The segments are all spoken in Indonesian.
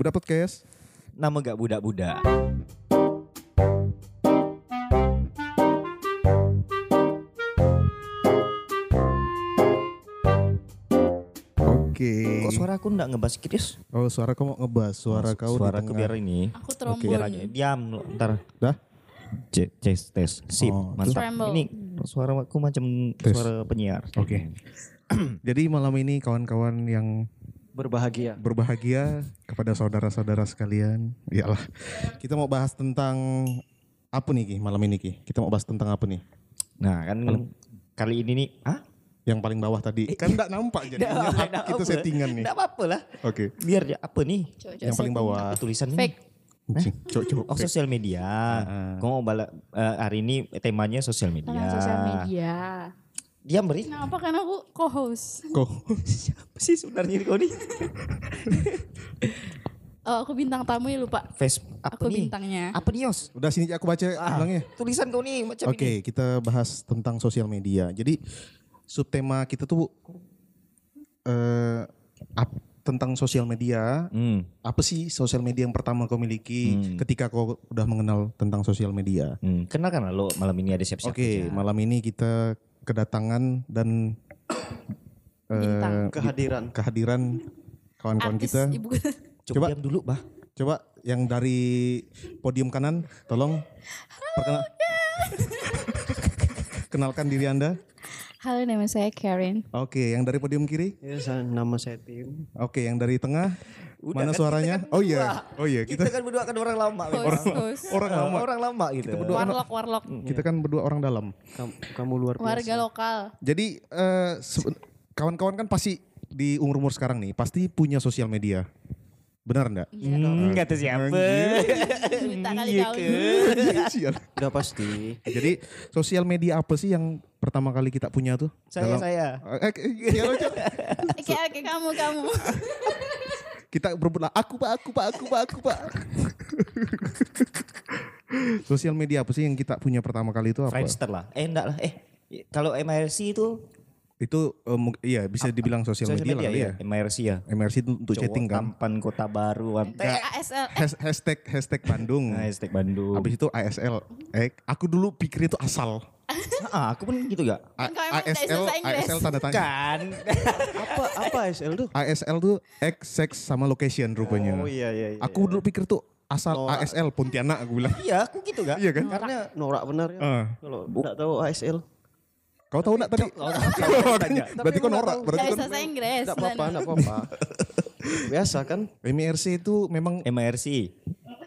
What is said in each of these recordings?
Budak Podcast. Nama gak budak-budak. Oke. Kok suara aku nggak ngebas Chris? Oh, suara kau mau ngebas, suara kau di Suara tengah. aku biar ini. Aku. Biar trombon. aja. Diam lo, ntar. Dah? Cek tes tes. Sip, Oh, mantap. Scramble. Ini suara aku macam Tes. suara penyiar. Oke. Jadi malam ini kawan-kawan yang berbahagia. berbahagia kepada saudara-saudara sekalian. Iyalah. Kita mau bahas tentang apa nih Ki malam ini Ki? Kita mau bahas tentang apa nih? Nah kan kali ini nih, ah? Yang paling bawah tadi. Kan enggak nampak jadi. Itu settingan nih. Nggak apa-apa lah. Oke. Biar ya apa nih? Coba Yang paling bawah. Tulisan ini. Fake. Cok, cok. Oh sosial media. Kau mau bala, eh, hari ini temanya sosial media. Sosial media. Diam beri. Kenapa? Karena aku co-host. Kok Siapa sih sebenarnya kau nih? Oh, aku bintang tamu ya lupa. Face apa Aku nih? bintangnya. Apa nih Yos? udah sini aku baca Ah, ulangnya. tulisan kau nih macam Oke, ini. kita bahas tentang sosial media. Jadi subtema kita tuh eh ap- tentang sosial media. Hmm. Apa sih sosial media yang pertama kau miliki Hmm. ketika kau udah mengenal tentang sosial media? Hmm. Kenalkan lah lo malam ini ada siap-siap. Oke, aja. malam ini kita kedatangan dan eh, Bintang. Kehadiran. kehadiran kawan-kawan Artis kita. ibu Coba Coba. diam dulu, Bah. Coba yang dari podium kanan, tolong perkenal- kenalkan diri Anda. Halo, nama saya Karen. Oke, yang dari podium kiri? Ya, saya, nama saya Tim. Oke, yang dari tengah. Udah mana kan, suaranya? kita kan oh iya. berdua. Oh iya, Kita, kita kan berdua kan orang lama. Host, host. orang lama. Orang lama gitu. Warlock, warlock. Kita kan berdua orang dalam. Kamu, kamu luar biasa. Warga lokal. Jadi seben- kawan-kawan kan pasti di umur-umur sekarang nih pasti punya sosial media. Benar enggak? Hmm, kata siapa? Minta kali Iya kau. Udah pasti. Jadi sosial media apa sih yang pertama kali kita punya tuh? Saya, Dalam- saya. Eh, eh, iya, Cok. Oke, oke, kamu, kamu. kita berebut lah. Aku pak, aku pak, aku pak, aku pak. sosial media apa sih yang kita punya pertama kali itu apa? Friendster lah. Eh enggak lah. Eh kalau MRC itu Itu mung- iya bisa dibilang sosial media, lah media ya. ya. MRC ya. MRC itu untuk Cowok chatting kan. Tampan kota baru. ASL. Has- hashtag hashtag Bandung. Nah, hashtag Bandung. Habis itu ASL. Eh, aku dulu pikir itu asal. Ah, aku pun gitu gak? A- ASL? ASL tanda tanya. Kan. Apa apa ASL tuh? ASL tuh X, sex sama location rupanya. Oh iya iya. iya. Aku dulu pikir tuh asal Norak. ASL Pontianak aku bilang. iya, aku gitu gak? Iya kan? Karena norak benar ya. Ah. Kalau enggak tahu ASL. Kau tahu enggak tadi? Makanya, Berarti kau norak. Berarti kau bahasa Inggris. Enggak apa-apa, enggak apa-apa. Biasa kan? MIRC itu memang MRC.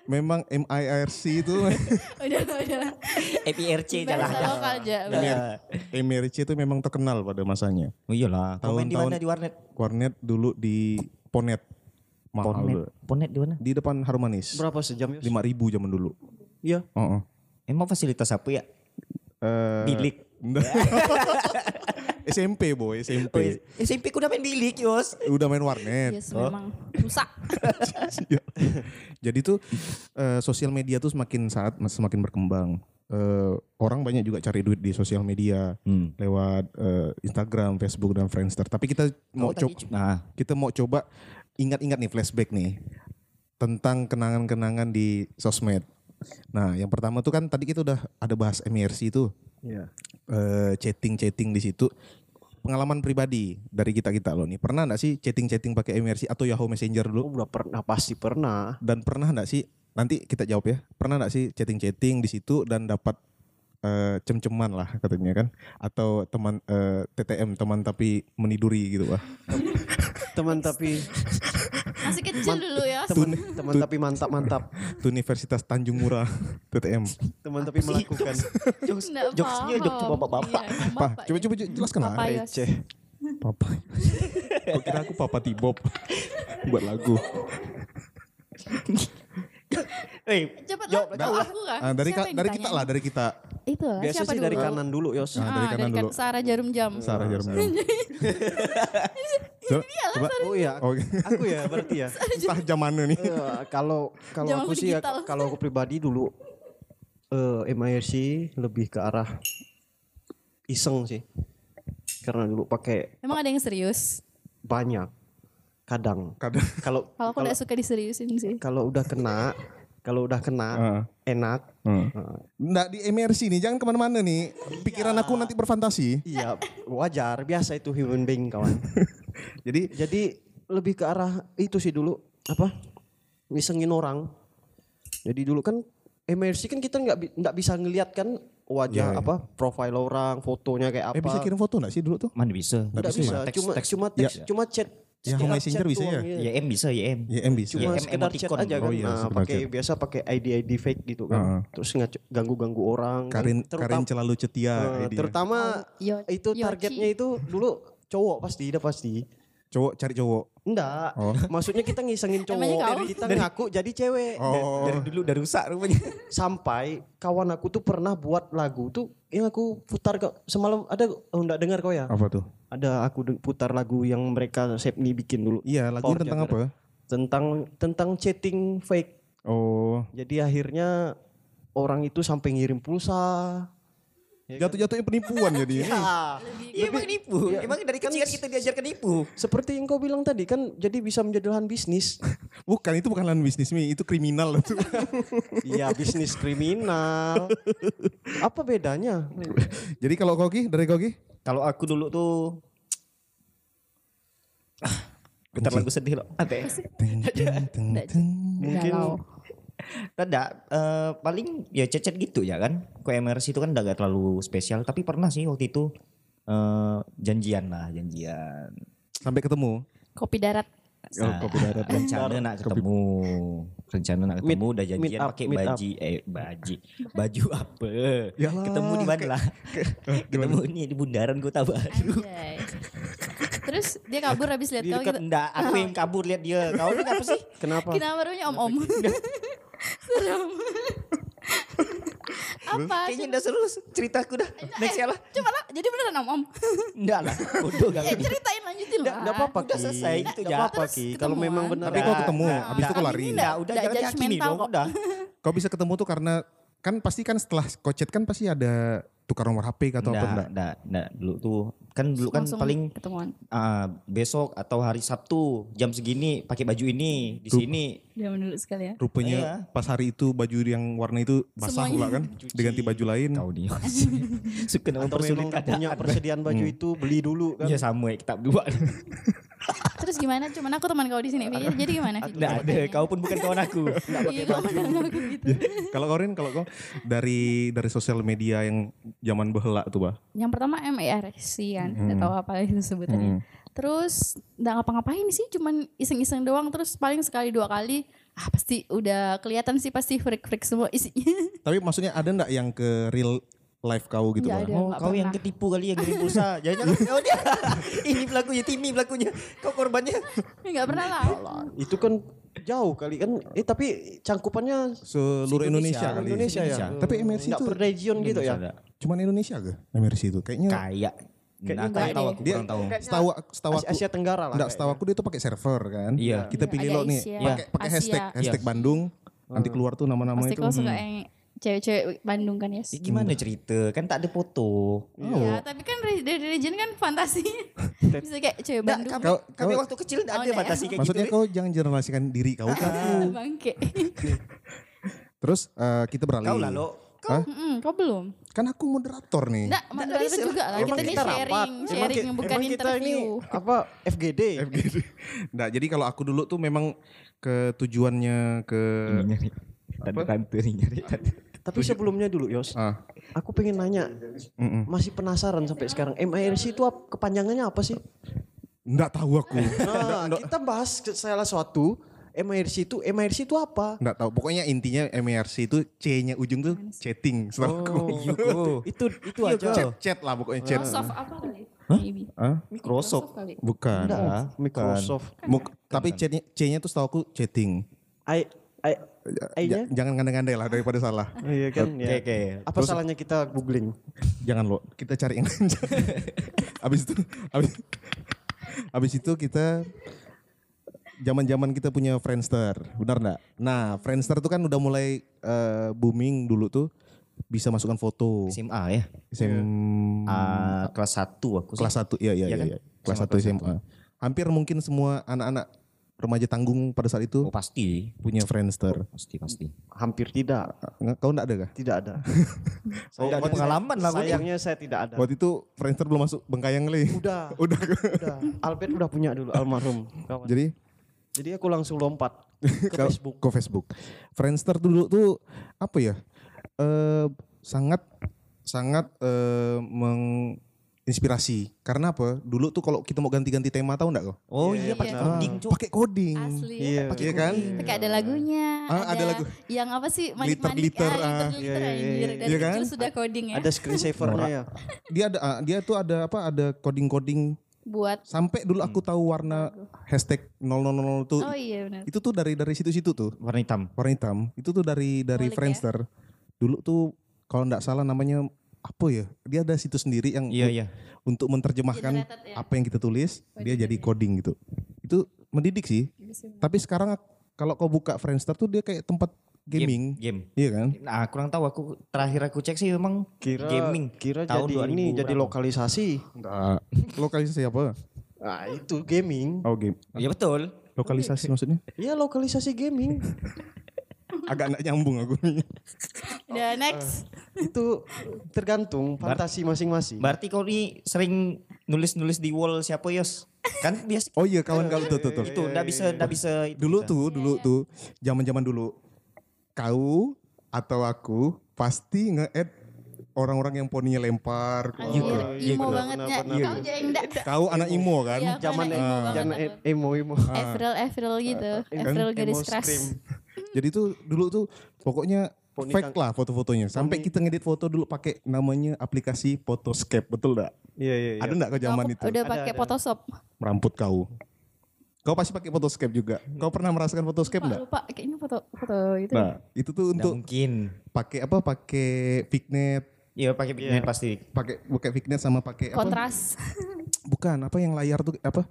memang MIRC itu Udah, udah. Bahasa jalan. lokal aja. MIRC itu memang terkenal pada masanya. Oh iyalah. Kau main di Tahun-tahun- mana di warnet? Warnet dulu di Ponet. Mahal. Ponet. Ponet di mana? Di depan Harmonis. Berapa sejam ya? 5000 zaman dulu. Iya. Oh, oh. Emang fasilitas apa ya? Eh, Bilik. SMP boy, SMP. Oh, SMP ku udah main bilik, Yos. Udah main warnet. Yes, memang rusak. Iya. Jadi tuh eh, sosial media tuh semakin saat semakin berkembang. Eh, orang banyak juga cari duit di sosial media Hmm. lewat eh, Instagram, Facebook dan Friendster. Tapi kita mau coba Nah, kita mau coba ingat-ingat nih flashback nih tentang kenangan-kenangan di sosmed. Nah, yang pertama tuh kan tadi kita udah ada bahas MIRC itu Iya. eh, chatting-chatting di situ. Pengalaman pribadi dari kita-kita loh nih. Pernah nggak sih chatting-chatting pakai MIRC atau Yahoo Messenger dulu? Oh, udah pernah pasti pernah. Dan pernah nggak sih nanti kita jawab ya. Pernah nggak sih chatting-chatting di situ dan dapat eh, cem-ceman lah katanya kan? Atau teman eh, TTM teman tapi meniduri gitu pak? Teman tapi Masih kecil dulu ya. teman teman tapi mantap-mantap. Itu Universitas Tanjung Murah TTM. Teman tapi melakukan. jokes, jokesnya jokes bapak-bapak. Iya, Pak, bapak coba ya. coba jelaskan lah. Ya. Receh. Papa. Kok kira aku Papa Tibob buat lagu. Eh, Cepat lah, tahu aku kan. Ah, dari Siapa ka- yang dari kita lah, dari kita. Itu lah, Biasa siapa sih dulu? dari kanan dulu, Yos. Ah, dari kanan kan- dulu. Sarah Jarum Jam. Sarah Jarum Jam. Coba, coba. Oh iya, Oh, aku ya berarti ya. entah jam mana nih. Eh, kalau kalau aku sih ya, kalau aku pribadi dulu eh MIRC lebih ke arah iseng sih. Karena dulu pakai Emang ada yang serius? banyak. Kadang. Kadang. Kalau Kalau aku nggak suka diseriusin sih. kalau udah kena, kalau udah kena Heeh. enak. Heeh. Heeh. Nggak di MRC nih, jangan ke mana-mana nih. Pikiran aku nanti berfantasi. Iya, wajar, biasa itu human being kawan. Jadi Jadi lebih ke arah itu sih dulu apa? Ngisengin orang. Jadi dulu kan MRC kan kita nggak nggak bisa ngelihat kan wajah Iya, iya. apa profile orang, fotonya kayak apa. eh bisa kirim foto nggak sih dulu tuh? Mana bisa? Nggak bisa bisa, Teks- cuma teks- cuma Ya. teks, cuma chat. Ya, sekedar Messenger chat bisa ya? iya. YM bisa, YM. YM bisa. Cuma YM sekedar chat emoticon. aja kan. Oh iya, Nah, sekedar pakai chat. biasa pakai ID ID fake gitu kan. Heeh. Terus nggak ganggu-ganggu orang. kan. Karin Terutama- Karin selalu cetia ini. terutama Yo, itu targetnya itu dulu cowok pasti, udah pasti. Cowok cari cowok. Enggak. Oh. Maksudnya kita ngisengin cowok, kau? kita ngaku jadi cewek. Oh. Dari dulu udah rusak rupanya. Sampai kawan aku tuh pernah buat lagu tuh yang aku putar ke semalam ada oh enggak dengar kau ya? Apa tuh? Ada aku putar lagu yang mereka Sepni bikin dulu Iya, lagu Power tentang Jagger. apa? tentang tentang chatting fake. Oh, Jadi akhirnya orang itu sampai ngirim pulsa. Ya kan? jatuh-jatuhnya penipuan jadi. Ya, Iya emang nipu. Emang dari kecil kan kita diajarkan nipu. seperti yang kau bilang tadi kan jadi bisa menjadi lahan bisnis. Bukan itu bukan lahan bisnis Mi, itu kriminal itu. Iya, bisnis kriminal. Apa bedanya? jadi kalau Koki dari Koki? Kalau aku dulu tuh Ah, Bentar lagu sedih loh. Apa ya? Mungkin. Tidak, eh, paling ya cecet gitu ya kan. MRC itu kan udah gak terlalu spesial. Tapi pernah sih waktu itu eh, janjian lah, janjian. Sampai ketemu. Kopi darat. Nah, rencana nak ketemu, rencana nak ketemu Meet- udah janjian up, pakai meet up. baji, eh baji, baju apa? Yalah, ketemu di mana lah? ketemu nih di bundaran Kota Baru. Terus dia kabur habis lihat kau gitu. enggak, aku yang kabur lihat dia. Kau ini apa sih? Kenapa? Kenapa barunya om-om? Serem. Apa? Kayaknya udah seru ceritaku dah. Next ya lah. Coba lah, jadi beneran om-om. Enggak lah, bodoh gak Eh ceritain lanjutin lah. Enggak apa-apa Udah selesai gitu, Ja. apa-apa Terus Ki. Kalau memang benar. Tapi kau ketemu, Nah, habis itu kau nah, lari. Enggak, udah jangan judgmental dong, kok. udah. Kau bisa ketemu tuh karena kan pasti kan setelah kocet kan pasti ada tukar nomor HP atau apa Enggak, enggak? enggak, enggak. Dulu tuh kan dulu kan Langsung paling ketemuan. ah, besok atau hari Sabtu jam segini pakai baju ini di sini. Dia dulu sekali ya. Rupanya Iya. pas hari itu baju yang warna itu basah Semuanya. pula kan, diganti baju lain. Kau nih. Suka nak Atau memang mempersulit nggak punya keadaan. persediaan baju itu beli dulu kan. Iya sama ya kita berdua. Terus gimana? Cuman aku teman kau di sini. Jadi gimana? Enggak ada, kau pun bukan kawan aku. Iya, kau mandang aku gitu. Kalau kau kalau kau dari dari sosial media yang zaman behela tuh, Bah. Yang pertama MIRC kan, nggak tahu apa itu sebutannya. Terus nggak ngapa-ngapain sih, cuman iseng-iseng doang. Terus paling sekali dua kali, ah pasti udah kelihatan sih pasti freak-freak semua isinya. Tapi maksudnya ada enggak yang ke real life kau gitu, Nggak Bah? ada. Oh, nggak kau yang pernah. ketipu kali yang kirim pulsa. Jangan-jangan kau dia. Ini pelakunya, Timi pelakunya. Kau korbannya. Nggak pernah lah. Itu kan jauh kali kan. Eh tapi cangkupannya Seluruh Indonesia, kali. Indonesia ya. Indonesia. Tapi MRC Enggak itu per region gitu ya. Ada. cuman Indonesia ke MRC itu? Kayaknya Kayak. Kayaknya Nah, tahu deh. aku, dia kurang tahu. setahu setahu Asia, aku Asia Tenggara lah. Enggak, setahu aku dia tuh pakai server kan. Iya. Kita Iya, pilih lo nih, pakai pakai Asia. hashtag hashtag Iya. Bandung. Nanti keluar tuh nama-nama Pasti itu. kau suka yang cewek-cewek Bandung kan ya? Eh, gimana cerita? Kan tak ada foto. Iya, tapi kan dari region kan fantasi. Bisa kayak cewek Nggak, Bandung. kami, Kau- kami kau- waktu kecil tak Oh, ada nggak ya? fantasi kayak Maksudnya gitu. kau jangan generaliskan diri kau aku. Bangke. Terus eh, kita beralih. Kau lah Hah? Mm-mm, kau belum? Kan aku moderator nih. Enggak, moderator juga lah. Kita ini sharing, sharing ki- bukan emang kita ini interview. apa FGD? Nah, jadi kalau aku dulu tuh memang ke tujuannya ke Ini nyari. Tante-tante nih nyari. tante. Tapi sebelumnya dulu Yos, ah, aku pengen nanya, mm-mm. masih penasaran sampai sekarang MIRC itu kepanjangannya apa sih? nggak tahu aku. Nah, kita bahas salah suatu MIRC itu MIRC itu apa? Nggak tahu. Pokoknya intinya MRC itu C-nya ujung tuh chatting aku. Yuko. itu itu Iya, aja. Chat chat lah pokoknya chat. Microsoft apa kali? Maybe. Hah? Microsoft. kali. Bukan. Enggak, Enggak, Microsoft. Tapi C-nya C-nya tuh setahu aku chatting. I I I-nya? Ja- jangan ngandai-ngandai lah daripada salah. Iya kan Oke, ya. oke. Apa salahnya kita googling? Jangan lo, kita cari yang lain. abis itu, abis, abis itu kita zaman-zaman kita punya Friendster, benar nggak? Nah, Friendster tuh kan udah mulai eh, booming dulu tuh bisa masukkan foto. SMA ya. SM Ah, kelas 1 aku sih. kelas 1 iya iya Iya iya. kan? iya. Kelas SMA 1 SMA. hampir mungkin semua anak-anak remaja tanggung pada saat itu Oh pasti, punya Friendster. pasti pasti. Hampir tidak, Kau enggak ada kah? tidak ada. Oh, ada pengalaman lah gue. Sayangnya saya tidak ada. Waktu itu Friendster belum masuk Bengkayang kali. Udah, Udah. udah. Albert udah punya dulu almarhum. kawan. Jadi Jadi aku langsung lompat ke Facebook. Ke Facebook. Friendster dulu tuh apa ya? Eh sangat sangat eh menginspirasi. Karena apa? Dulu tuh kalau kita mau ganti-ganti tema tahu enggak kau? Oh Iya, iya pakai iya. coding cuk. Pakai coding. Asli. Iya. Pakai Iya kan? Pakai ada lagunya. Ah, ada lagu. Yang apa sih? Glitter, Manik-manik. glitter, Ah, ah. glitter, Iya, glitter, iya, iya. Dari Iya kan? sudah coding ya. Ada screensavernya ya. Dia ada ah, dia tuh ada apa? Ada coding-coding Buat. sampai dulu aku tahu warna hashtag 000 tuh Oh iya benar. itu tuh dari dari situ-situ tuh Warna hitam. warna hitam itu tuh dari dari Ngulik ya? Friendster dulu tuh kalau nggak salah namanya apa ya dia ada situs sendiri yang Iya iya. untuk menerjemahkan Generated ya. apa yang kita tulis dia jadi coding gitu itu mendidik sih tapi sekarang kalau kau buka Friendster tuh dia kayak tempat gaming Game. iya kan Nah kurang tahu aku terakhir aku cek sih memang Kira gaming. Kira tahun jadi 2000 ini jadi lokalisasi. Enggak. lokalisasi apa Nah, itu gaming. oh game Iya betul. lokalisasi maksudnya Iya, lokalisasi gaming. agak nggak nyambung aku Udah next. itu tergantung fantasi masing-masing. Berarti kau ini sering nulis-nulis di wall siapa Yos? Kan biasa oh iya kawan kau tuh tuh tuh itu enggak bisa enggak bisa itu dulu tuh dulu tuh zaman-zaman dulu kau atau aku pasti nge-add orang-orang yang poninya lempar Anjir, Iya, imo bener. banget ya. Kau jeng kau anak imo kan Iya, Zaman emo banget zaman emo emo. April April gitu. April garis keras. jadi tuh dulu tuh pokoknya Poni fake lah foto-fotonya sampai kita ngedit foto dulu pakai namanya aplikasi Photoscape betul enggak Iya iya iya. ada enggak ke zaman itu Udah pakai. Photoshop. meramput kau kau pasti pakai Photoscape juga kau pernah merasakan Photoscape Lupa, enggak lupa kayaknya foto foto itu. nah itu tuh Nggak untuk mungkin. pakai apa pakai Fignet Iya pakai pigment pasti. pakai pakai Fignet sama pakai apa Kontras. bukan apa yang layar tuh apa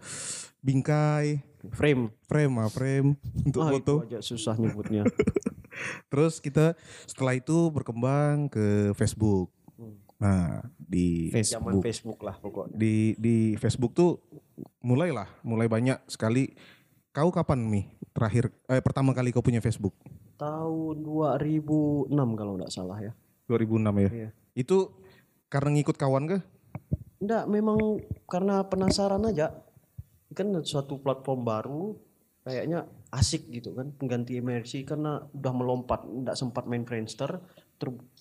bingkai frame. frame ah frame untuk Ah, foto itu aja susah nyebutnya. terus kita setelah itu berkembang ke Facebook nah di Zaman Facebook. Facebook lah pokoknya. di di Facebook tuh mulailah mulai banyak sekali kau kapan nih terakhir eh, pertama kali kau punya Facebook Tahun 2006 kalau nggak salah ya. 2006 ya Iya. itu karena ngikut kawan kah Enggak, memang karena penasaran aja. Kan suatu platform baru kayaknya asik gitu kan pengganti MRC karena udah melompat enggak sempat main Friendster ter-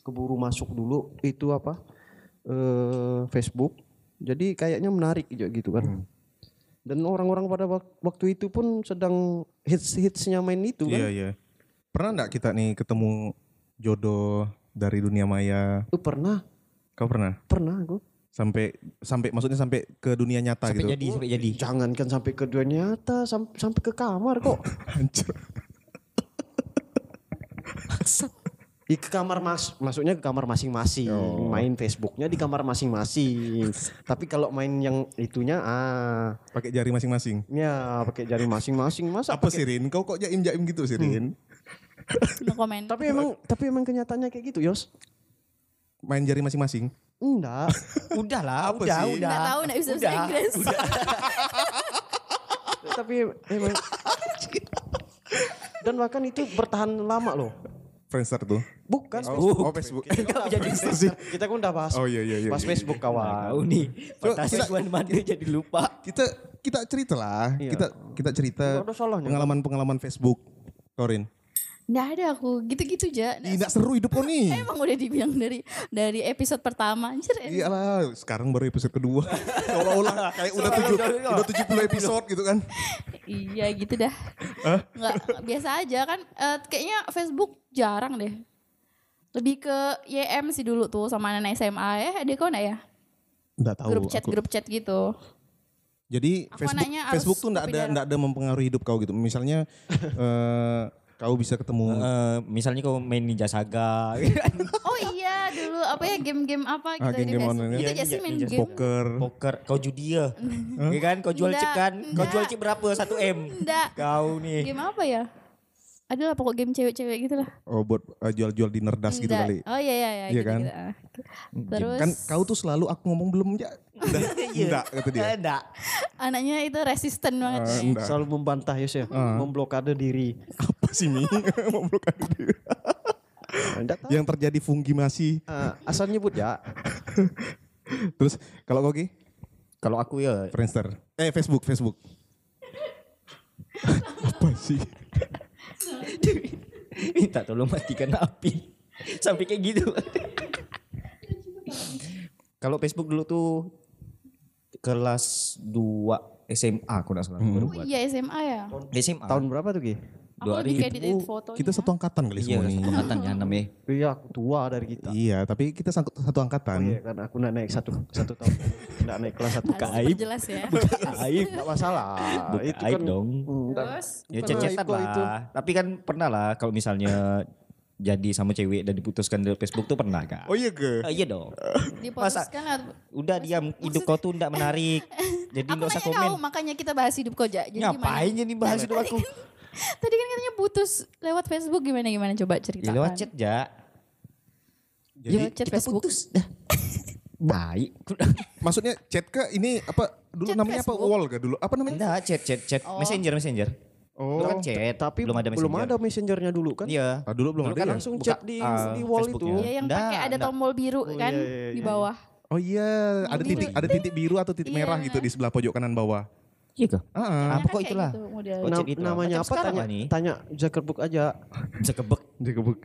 keburu masuk dulu itu apa eh Facebook. Jadi kayaknya menarik juga gitu kan. Dan orang-orang pada wak- waktu itu pun sedang hits hitsnya main itu kan. Iya iya. Pernah enggak kita nih ketemu jodoh dari dunia maya? Tuh pernah? Kau pernah? Pernah aku. Sampai sampai maksudnya sampai ke dunia nyata Sampai gitu? jadi sampai jadi. jangankan sampai ke dunia nyata sam- sampai ke kamar kok. Hancur. Di ke kamar mas, maksudnya ke kamar masing-masing. Main Facebooknya di kamar masing-masing. Tapi kalau main yang itunya, ah, pakai jari masing-masing ya pakai jari masing-masing. Masa apa pakai- sih Rin kau kok jaim jaim gitu sih Rin No comment. Tapi emang, tapi emang kenyataannya kayak gitu, Yos. main jari masing-masing Enggak. Udah lah, Apa udah, sih? udah. Nggak tahu nggak bisa bahasa Udah. Inggris. tapi emang. Dan bahkan itu bertahan lama loh. Friendster tuh Bukan. oh, oh Facebook Kita, jadi kita kan udah bahas. Oh, iya, iya, iya, Bahas iya, Facebook Kau kawan. nih, Coba fantasi Tuan Madrid jadi lupa. kita kita cerita lah Iya. kita kita cerita Nggak ada salahnya. pengalaman pengalaman Facebook Torin Nggak ada aku gitu-gitu aja. Nggak- tidak seru hidup kau nih Emang udah dibilang dari dari episode pertama anjir. Iyalah, sekarang baru episode kedua. Seolah-olah kayak udah tujuh, udah 70 episode gitu kan. Iya gitu dah. Nggak biasa aja kan. Eh, kayaknya Facebook jarang deh. Lebih ke YM sih dulu tuh sama anak SMA ya. Ada kau nggak ya? Enggak tahu. Grup chat aku. grup chat gitu. Jadi Aku Facebook Facebook tuh enggak ada enggak ada mempengaruhi hidup kau gitu. Misalnya eh kau bisa ketemu Eh, misalnya kau main Ninja Saga. Oh iya dulu apa ya game-game apa gitu Ah, game-game di Facebook. online ya. Itu aja sih iya, main game. poker. Poker, kau judi ya. Iya kan, kau jual cek kan? Kau jual cek berapa? 1 M. Nggak. Kau nih. Game apa ya? Adalah pokok game cewek-cewek gitu lah. Oh buat eh, jual-jual dinner das gitu kali. Oh iya iya iya. Iya gitu, kan? gitu. Ah. Terus Kan kau tuh selalu aku ngomong belum ya. Enggak kata dia. Enggak. Anaknya itu resisten banget. Eh, enggak. Selalu membantah ya, memblokade diri. Apa sih Mi? Memblokade diri. Enggak tahu. Yang terjadi fungimasi. Ah, asal nyebut ya. Terus kalau Koki? Kalau aku ya Friendster. Eh Facebook, Facebook. Apa sih? Minta tolong matikan api. Sampai kayak gitu. Kalau Facebook dulu tuh kelas 2 SMA aku enggak salah baru Oh iya SMA ya. SMA. Tahun berapa tuh Ki? Aku kayak di fotonya. Kita satu angkatan kali Iya, semua nih. satu angkatan ya namanya. Iya, aku tua dari kita. Iya, tapi kita sangkut satu angkatan. Iya kan aku nak naik satu satu tahun. Nak naik kelas satu. Harus aib. jelas ya. Aib. Enggak masalah. Buka itu aib kan dong. Terus Ya cecetan lah. itu. Tapi kan pernah lah kalau misalnya jadi sama cewek dan diputuskan dari Facebook tuh pernah kan? Oh iya ke? Ah, iya dong. diputuskan lah. Udah diam hidup kau tuh enggak menarik. Jadi Aku enggak usah nanya komen. tahu makanya kita bahas hidup koja. Jadi Ngapain gimana? jadi bahas hidup aku? Tadi kan katanya putus lewat Facebook gimana gimana coba Ya ceritakan. lewat chat ya. Jadi Lewat chat kita Facebook. putus dah. Baik. maksudnya chat ke ini apa dulu Chat namanya apa Facebook. wall ke dulu? Apa namanya? Enggak, chat chat chat messenger messenger. Oh. Dulu kan chat, Tapi belum ada messenger. belum ada messengernya dulu kan? Iya. Ah, dulu belum Dulu ada kan ya? Langsung Buka, chat di ah, di wall itu. Iya yang pakai ada nggak. tombol biru Oh, kan iya, iya, di iya. bawah. Oh iya, ada titik ada titik biru atau titik merah Iya. gitu di sebelah pojok kanan bawah. Iya kah? Ah, ah. Ah, pokok Kayak itulah. gitu model. Oh, Na- itu. namanya apa sekarang tanya nih. tanya Zuckerberg aja. Bisa kebek. Jagebuk.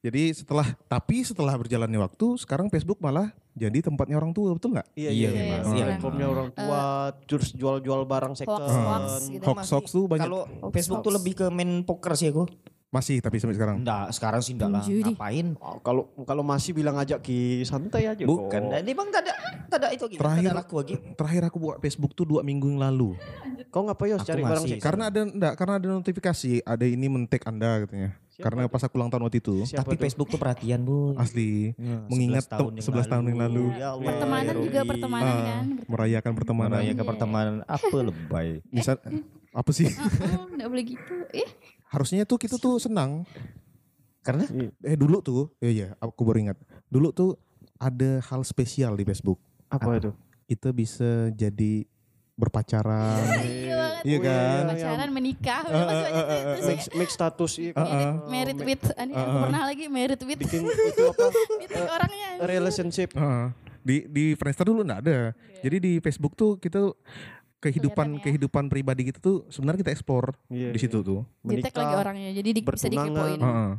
Jadi setelah tapi setelah berjalannya waktu, sekarang Facebook malah jadi tempatnya orang tua, betul nggak? Iya Iya, iya. memang. iya. Iya. Platformnya orang tua, terus jual-jual barang second. Hoax-hoax gitu. Hoax hoax tuh banyak. Kalau Hoax, Facebook tuh hoax. lebih ke main poker sih aku. Masih tapi sampai sekarang. Enggak, sekarang sih enggak lah. Ngapain? Oh, kalau kalau masih bilang ajak ki santai aja Bukan. kok. Dan emang tak ada tak ada itu lagi. Terakhir laku lagi. terakhir aku buat Facebook tuh dua minggu yang lalu. Kau ngapain Aku cari barang second? Karena ada enggak, karena ada notifikasi, ada ini mentek Anda katanya. karena pas aku ulang tahun waktu itu, Siapa Tapi tuh? Facebook tuh perhatian, Bu. asli Ya, mengingat 11 tahun tem- yang 11 tahun yang lalu. Ya Allah, Pertemanan ya juga pertemanan Ah, kan. merayakan pertemanan. Merayakan pertemanan apa lebay. Bisa apa sih? Oh, Nggak boleh gitu. Eh, Harusnya tuh kita tuh senang. Karena Eh dulu tuh, iya iya, aku baru ingat. Dulu tuh ada hal spesial di Facebook. Apa itu? Kita bisa jadi berpacaran. iya. Iya kan? Pacaran menikah. udah pasti banyak terus Make, make status iya kan? married, married with. Aku pernah lagi married with. Bikin itu apa? Itu orangnya. relationship. Heeh. di di Friendster dulu nggak ada. Jadi di Facebook tuh kita tuh kehidupan ya. kehidupan pribadi kita tuh sebenarnya kita explore Iya, di situ tuh. Di tag Menikah. lagi orangnya. Jadi di, bisa dikepoin. Ah,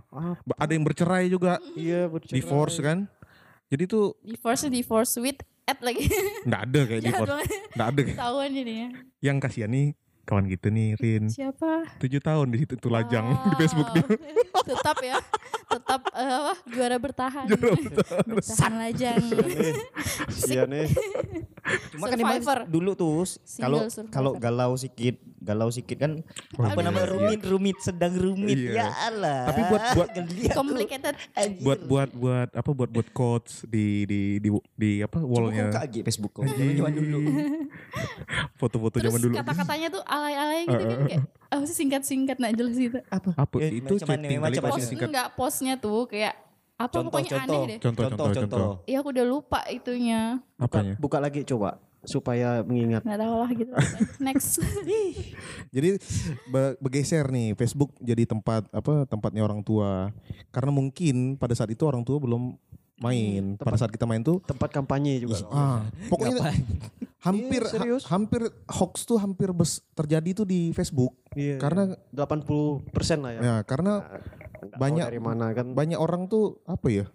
Ada yang bercerai juga, iya bercerai. divorce kan. Jadi tuh Divorce divorce with at lagi. nggak ada kayak divorce. banget. Nggak ada. Ketahuan jadinya. Yang kasihan nih kawan kita nih Rin. Siapa? Tujuh tahun di situ tuh lajang di Facebook dia. Tetap ya. Tetap eh, apa? Juara bertahan. bertahan lajang. Iya nih. Cuma kan emang dulu tuh kalau kalau galau sikit, galau sikit kan Oh, apa iya, namanya iya. rumit rumit sedang rumit Iya. ya Allah. Tapi buat buat. Complicated. Buat buat buat apa buat buat quotes di di di, di apa wallnya kaget Facebook kok. Zaman dulu. foto-foto Terus zaman dulu kata-katanya tuh alay-alay gitu kan kayak apa sih singkat-singkat nak jelas gitu. Apa? apa Ya, itu chatting kali singkat enggak postnya tuh kayak apa Contoh, pokoknya contoh. aneh deh. contoh contoh contoh Iya aku udah lupa itunya. apanya Buka lagi coba supaya mengingat. Nggak tahu lah gitu. Next. jadi be- bergeser nih Facebook jadi tempat apa tempatnya orang tua karena mungkin pada saat itu orang tua belum main pada saat kita main tuh Tempat kampanye juga. ah pokoknya hampir Iya, serius. ha- hampir hoax tuh hampir bes- terjadi tuh di Facebook Iya. karena 80% lah ya. ya karena Banyak- dari mana kan. banyak orang tuh apa ya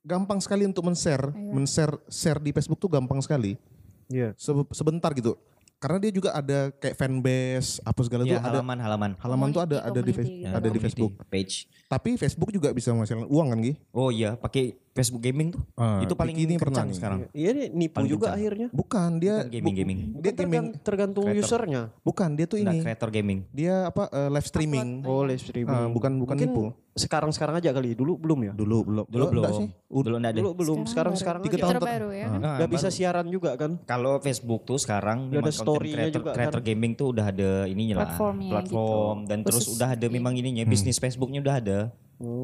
gampang sekali untuk men-share men-share share di Facebook tuh gampang sekali Iya. Se- sebentar gitu karena dia juga ada kayak fanbase apa segala Ya, tuh ada halaman halaman. halaman tuh ada ada di gitu. ada di Community Facebook page. tapi Facebook juga bisa menghasilkan uang kan Gi? Oh iya, pakai Facebook gaming tuh. Ah, itu paling ini pernah kencang sekarang. Iya nih nipu Paling juga kencang. akhirnya. bukan dia Bukan gaming-gaming. bu- dia Bukan gaming tergan- tergantung Creator. usernya. bukan dia tuh Enggak ini kreator gaming. dia apa eh, live streaming Oh live streaming. Ah, bukan bukan Mungkin nipu Sekarang-sekarang aja kali. Dulu belum ya? dulu belum Dulu Oh, belum. sih Udah- Dulu enggak ada. Dulu belum. Sekarang-sekarang Tiga tahun ter- Terbaru ya. Ah, Nggak bisa baru. siaran juga kan? Kalau Facebook tuh sekarang Udah memang ada story-nya creator, juga kan. creator gaming tuh udah ada ininya lah. Platformnya Platform dan terus gitu. udah ada memang ininya bisnis Facebooknya udah ada.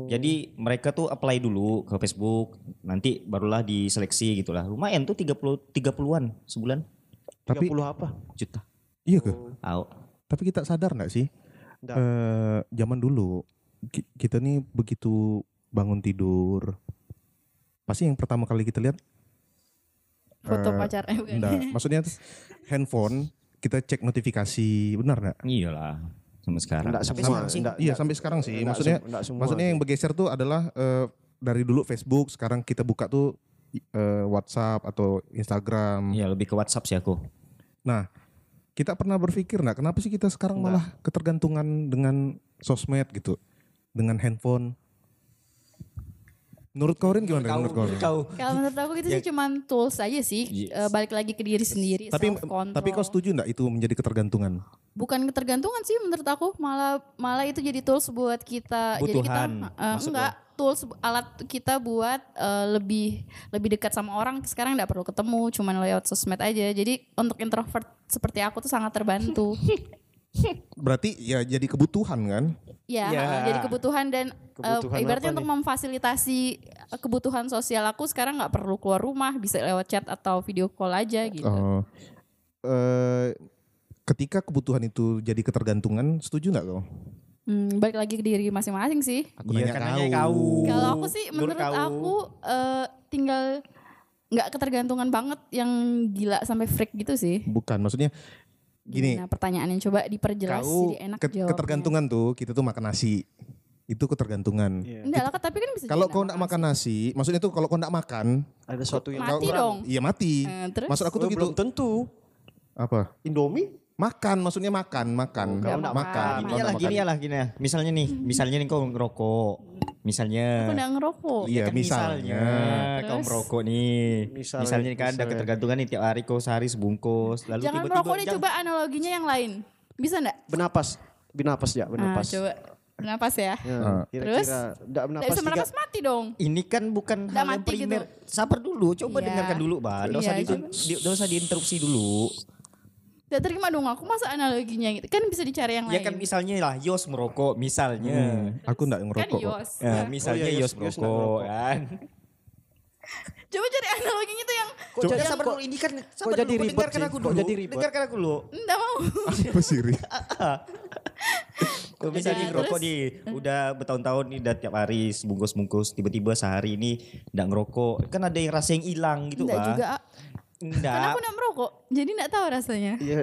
Jadi mereka tuh apply dulu ke Facebook, nanti barulah diseleksi gitu lah. Lumayan tuh 30 30-an sebulan Tapi 30 apa? juta. iya ke? Tahu. Tapi kita sadar nggak sih? Nggak. Eh, zaman dulu ki- kita nih begitu bangun tidur, pasti yang pertama kali kita lihat Foto Eh, pacar enggak, maksudnya handphone kita cek notifikasi, benar nggak? Iyalah sama sekarang. Enggak Sampai semua. sekarang sih. Enggak, Iya enggak. sampai sekarang sih. Enggak Maksudnya, sem- enggak semua. maksudnya yang bergeser tuh adalah eh, dari dulu Facebook, sekarang kita buka tuh eh, WhatsApp atau Instagram. Iya lebih ke WhatsApp sih aku. Nah, kita pernah berpikir nggak kenapa sih kita sekarang malah ketergantungan dengan sosmed gitu, dengan handphone? Menurut kau Rin gimana? menurut kau? Rin? kau. Kalau menurut aku itu sih cuman tools aja sih. Yes. Eh, balik lagi ke diri sendiri. Tapi tapi kau setuju nggak itu menjadi ketergantungan? bukan ketergantungan sih menurut aku malah malah itu jadi tools buat kita jadi kita maksud enggak tools alat kita buat eh, lebih lebih dekat sama orang sekarang nggak perlu ketemu cuman lewat sosmed aja jadi untuk introvert seperti aku tuh sangat terbantu Berarti ya jadi kebutuhan kan? ya Ya. jadi kebutuhan dan eh, Kebutuhan ibaratnya apa untuk memfasilitasi eh, kebutuhan sosial aku sekarang nggak perlu keluar rumah bisa lewat chat atau video call aja gitu Oh. Eh, ketika kebutuhan itu jadi ketergantungan, setuju nggak kau? Hmm, balik lagi ke diri masing-masing sih Aku Iya, nanya kan kau. Kalau aku sih Menurut menurut, kau. aku eh, tinggal nggak ketergantungan banget yang gila sampai freak gitu sih. Bukan, maksudnya gini. Nah pertanyaannya coba diperjelas kau jadi enak ket- jawabnya. ketergantungan tuh kita tuh makan nasi itu ketergantungan Iya. Enggak lah tapi kan bisa kalau kau nggak nggak makan nasi maksudnya tuh kalau kau nggak makan Ada suatu yang Mati kau- dong. iya mati Eh, terus? maksud aku tuh Oh, gitu belum tentu. apa Indomie? Makan maksudnya makan makan Nggak makan makan. makan Gini Kau ya lah, nggak gini makan. ya lah, gini ya. Misalnya nih, misalnya nih kau ngerokok. Misalnya. Aku nggak ngerokok. Iya, kan misalnya. kau Terus? merokok nih. Misalnya, Misalnya, nih kan ada misalnya. ketergantungan nih tiap hari kau sehari sebungkus. Lalu Jangan tiba-tiba merokok deh coba analoginya yang lain. Bisa enggak? Bernapas. Bernapas ya, bernapas. coba bernapas ya. Ya, Ah. kira-kira Terus? enggak Nggak bernapas bisa tiga. bernapas mati dong. Ini kan bukan Nggak hal yang mati gitu. primer. Sabar dulu, coba Iya. dengarkan dulu, Mbak. Enggak usah Iya, di, usah diinterupsi dulu. Gak terima dong aku masa analoginya gitu. Kan bisa dicari yang Ya lain. kan misalnya lah Yos merokok misalnya. Hmm, aku nggak Kan ngerokok kok. Yos. Ya, misalnya Oh iya, Yos Yos- merokok ngerokok. kan. Coba cari analoginya tuh yang Kok jadi sabar dulu ini kan sabar jadi dulu, ribet dengarkan sih? aku Kok dulu. jadi ribet? Dengarkan aku dulu. enggak mau. apa sih Ri? Kalau misalnya Udah, ngerokok terus? nih, udah bertahun-tahun nih udah tiap hari sebungkus-bungkus, tiba-tiba sehari ini enggak ngerokok. Kan ada yang rasa yang hilang gitu, Enggak juga. Ah. Karena Enggak. aku enggak merokok. Jadi enggak tahu rasanya. Iya,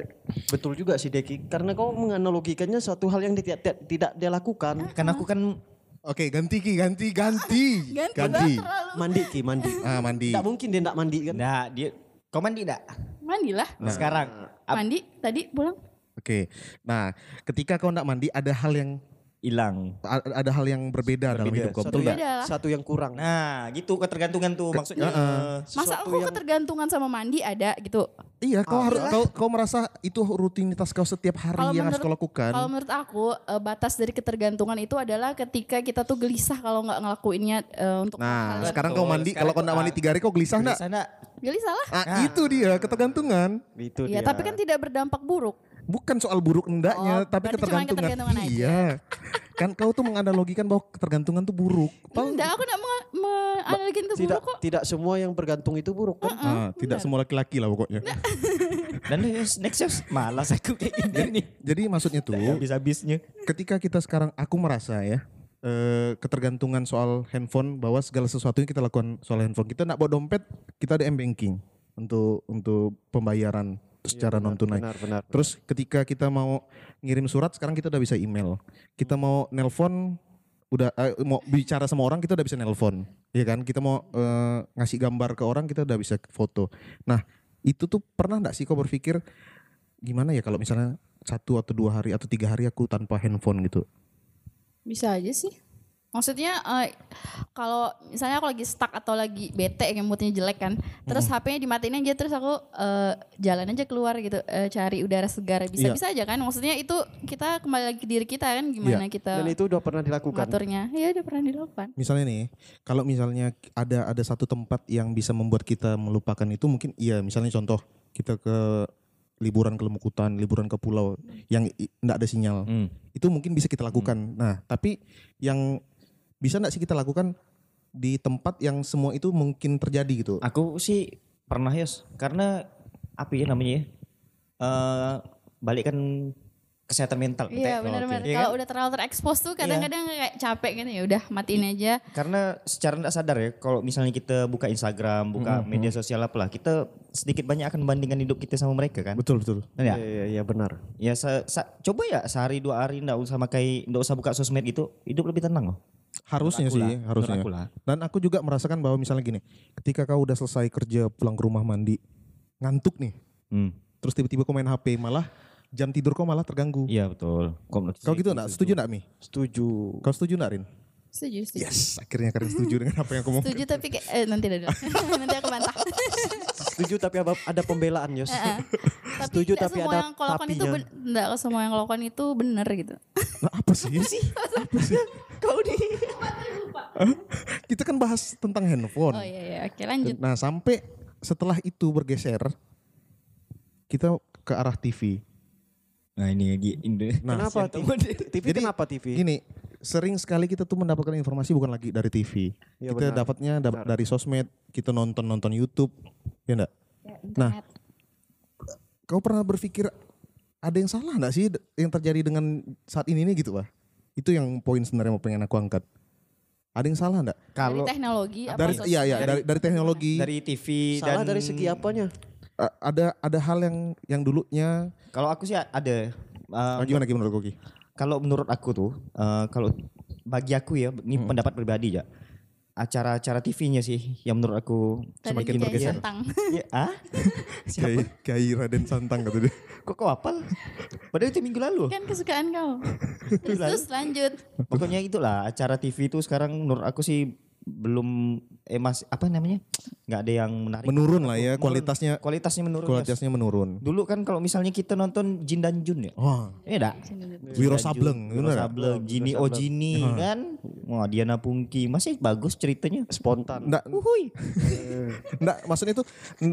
betul juga sih Deki. Karena kau menganalogikannya suatu hal yang tidak tidak, tidak dia lakukan. Kan aku kan Oke ganti ki ganti ganti Ganti, ganti. Mandi ki, mandi. Ah mandi. Tidak mungkin dia tidak mandi kan? enggak dia kau mandi enggak? Mandilah. Sekarang. Ap- Mandi tadi pulang. Oke. Nah ketika kau nggak mandi ada hal yang hilang. a- ada hal yang berbeda, dalam Berbeda. hidup kau Satu betul satu yang kurang. Nah, gitu ketergantungan tuh maksudnya. Masa Sesuatu aku yang- ketergantungan sama mandi ada gitu. Iya, kau Ah, harus kau kau merasa itu rutinitas kau setiap hari Kalau yang harus kau menurut- lakukan. Kalau menurut aku eh, batas dari ketergantungan itu adalah ketika kita tuh gelisah kalau nggak ngelakuinnya eh, untuk Nah, hal-hal. sekarang Betul, kau mandi, sekarang kalau kau kau- nggak mandi tiga hari kau gelisah Di nggak? sana gelisah lah. Ah, itu dia ketergantungan. Itu dia. tapi kan tidak berdampak buruk. Bukan soal buruk Oh, endaknya, tapi ketergantungan. ketergantungan aja. Iya. kan kau tuh menganalogikan bahwa ketergantungan tuh buruk. Padahal- Enggak, aku enggak menganalogin itu tidak buruk kok. tidak semua yang bergantung itu buruk kan? Ah, tidak semua laki-laki lah pokoknya. dan next next Yos, malas aku kayak gini nih. Jadi maksudnya tuh Habis-habisnya. ketika kita sekarang aku merasa ya eh, ketergantungan soal handphone bahwa segala sesuatu yang kita lakukan soal handphone kita nak bawa dompet kita ada m banking untuk untuk pembayaran secara non tunai. Benar, benar. Terus ketika kita mau ngirim surat sekarang kita udah bisa email. Kita mau nelpon udah eh, mau bicara sama orang kita udah bisa nelpon. ya kan? Kita mau eh, ngasih gambar ke orang kita udah bisa foto. Nah, itu tuh pernah nggak sih kau berpikir gimana ya kalau misalnya satu atau dua hari atau tiga hari aku tanpa handphone gitu? Bisa aja sih. Maksudnya eh, kalau misalnya aku lagi stuck atau lagi bete kayak moodnya jelek kan, terus HP-nya dimatiin aja terus aku eh, jalan aja keluar gitu eh, cari udara segar bisa Iya. bisa aja kan. Maksudnya itu kita kembali lagi ke diri kita kan gimana kita Dan itu udah pernah dilakukan. ngaturnya. Iya udah pernah dilakukan. Misalnya nih, kalau misalnya ada ada satu tempat yang bisa membuat kita melupakan itu mungkin iya, misalnya contoh kita ke liburan ke Lemukutan, liburan ke pulau yang i- nggak ada sinyal. Hmm. Itu mungkin bisa kita lakukan. Nah, tapi yang bisa nggak sih kita lakukan di tempat yang semua itu mungkin terjadi gitu? Aku sih pernah Yos, karena apa ya namanya ya? Eh balik kan kesehatan mental. Iya benar-benar. Iya Kalau kan? udah terlalu terekspos tuh kadang-kadang kayak capek gitu ya udah matiin aja. Karena secara tidak sadar ya, kalau misalnya kita buka Instagram, buka media sosial apalah, kita sedikit banyak akan membandingkan hidup kita sama mereka kan. Betul betul. Ya? Iya iya iya benar. Ya sa- coba ya sehari dua hari ndak usah pakai ndak usah buka sosmed gitu, hidup lebih tenang loh. Harusnya sih, lah, harusnya. menurut aku lah. Dan aku juga merasakan bahwa misalnya gini, ketika kau udah selesai kerja pulang ke rumah mandi, ngantuk nih, Hmm. terus tiba-tiba kau main HP, malah jam tidur kau malah terganggu. Iya betul. Kau gitu enggak? Setuju enggak, Mi? Setuju. Kau setuju enggak, Rin? Setuju, setuju. Yes, akhirnya Karin setuju dengan apa yang aku mau. Setuju tapi kayak eh, nanti ada dulu. nanti aku bantah. Setuju tapi ada, ada pembelaan Yos. Tapi Setuju, tapi ada yang kau lakukan itu tapinya. ben- nggak semua yang kau lakukan itu benar gitu. Nah, apa sih? apa sih? Kau di Kita kan bahas tentang handphone. Oh iya iya, oke lanjut. Nah, sampai setelah itu bergeser, kita ke arah TV. Nah ini lagi Indo. Nah, kenapa TV? TV Jadi, kenapa TV? Gini, sering sekali kita tuh mendapatkan informasi bukan lagi dari TV. Iya, kita benar. dapatnya dap- dari sosmed, kita nonton-nonton YouTube, ya enggak? Ya, Nah. Kau pernah berpikir ada yang salah enggak sih yang terjadi dengan saat ini nih gitu, Pak? Itu yang poin sebenarnya mau pengen aku angkat. Ada yang salah enggak? Kalau dari teknologi apa Dari sosial? iya iya, dari dari teknologi. dari TV Salah dan dari segi apanya? Ada ada hal yang yang dulunya Kalau aku sih ada. uh, gimana gimana menurut Koki? kalau menurut aku tuh, uh, kalau bagi aku ya, ini pendapat pribadi ya. Acara-acara TV-nya sih yang menurut aku Tadi semakin Kiai bergeser. Santang. Ya, ah? Kiai Kiai Raden Santang kata dia. Kok kau hafal? Padahal itu minggu lalu. kan kesukaan kau. terus, terus lanjut. Pokoknya itulah acara TV itu sekarang menurut aku sih belum eh mas apa namanya nggak ada yang menarik Menurun lah ya Menurun. kualitasnya kualitasnya menurun Mas. kualitasnya menurun. dulu kan kalau misalnya kita nonton Jin dan Jun ya Wah, Iya dak Wiro Sableng, Wiro nggak? Sableng Jini Oh Jini kan wah Diana Pungki masih bagus ceritanya Spontan. Nggak, Uhuy. nggak, maksudnya itu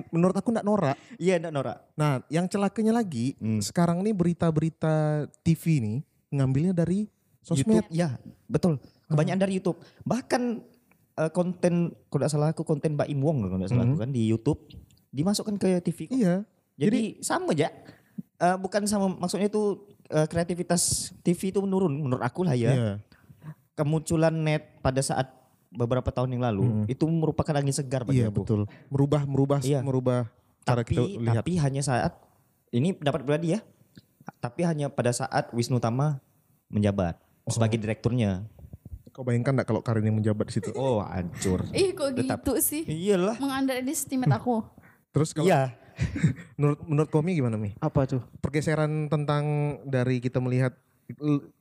menurut aku nggak norak. iya ndak Nora Nah, yang celakanya lagi, Hmm. sekarang nih berita-berita TV nih ngambilnya dari sosmed. YouTube ya betul kebanyakan dari YouTube bahkan eh, konten kalau tidak salah aku konten Mbak Im Wong kalau tidak salah aku kan di YouTube dimasukkan ke TV kok. Iya. Jadi, sama aja. Eh, bukan sama maksudnya itu eh, kreativitas TV itu menurun menurut aku lah ya. Iya. Kemunculan net pada saat beberapa tahun yang lalu itu merupakan angin segar bagi Iya aku. betul. Merubah merubah Iya. merubah cara Tapi kita lihat. tapi hanya saat ini pendapat pribadi ya. Tapi hanya pada saat Wisnu Tama menjabat Oh. sebagai direkturnya. Kau bayangkan enggak kalau Karin yang menjabat di situ? Oh, hancur. Ih kok Tetap. gitu sih. Iyalah. Mengunderestimate aku. Terus kalau Iya. menurut menurut Komi gimana Mi? Apa tuh? Pergeseran tentang dari kita melihat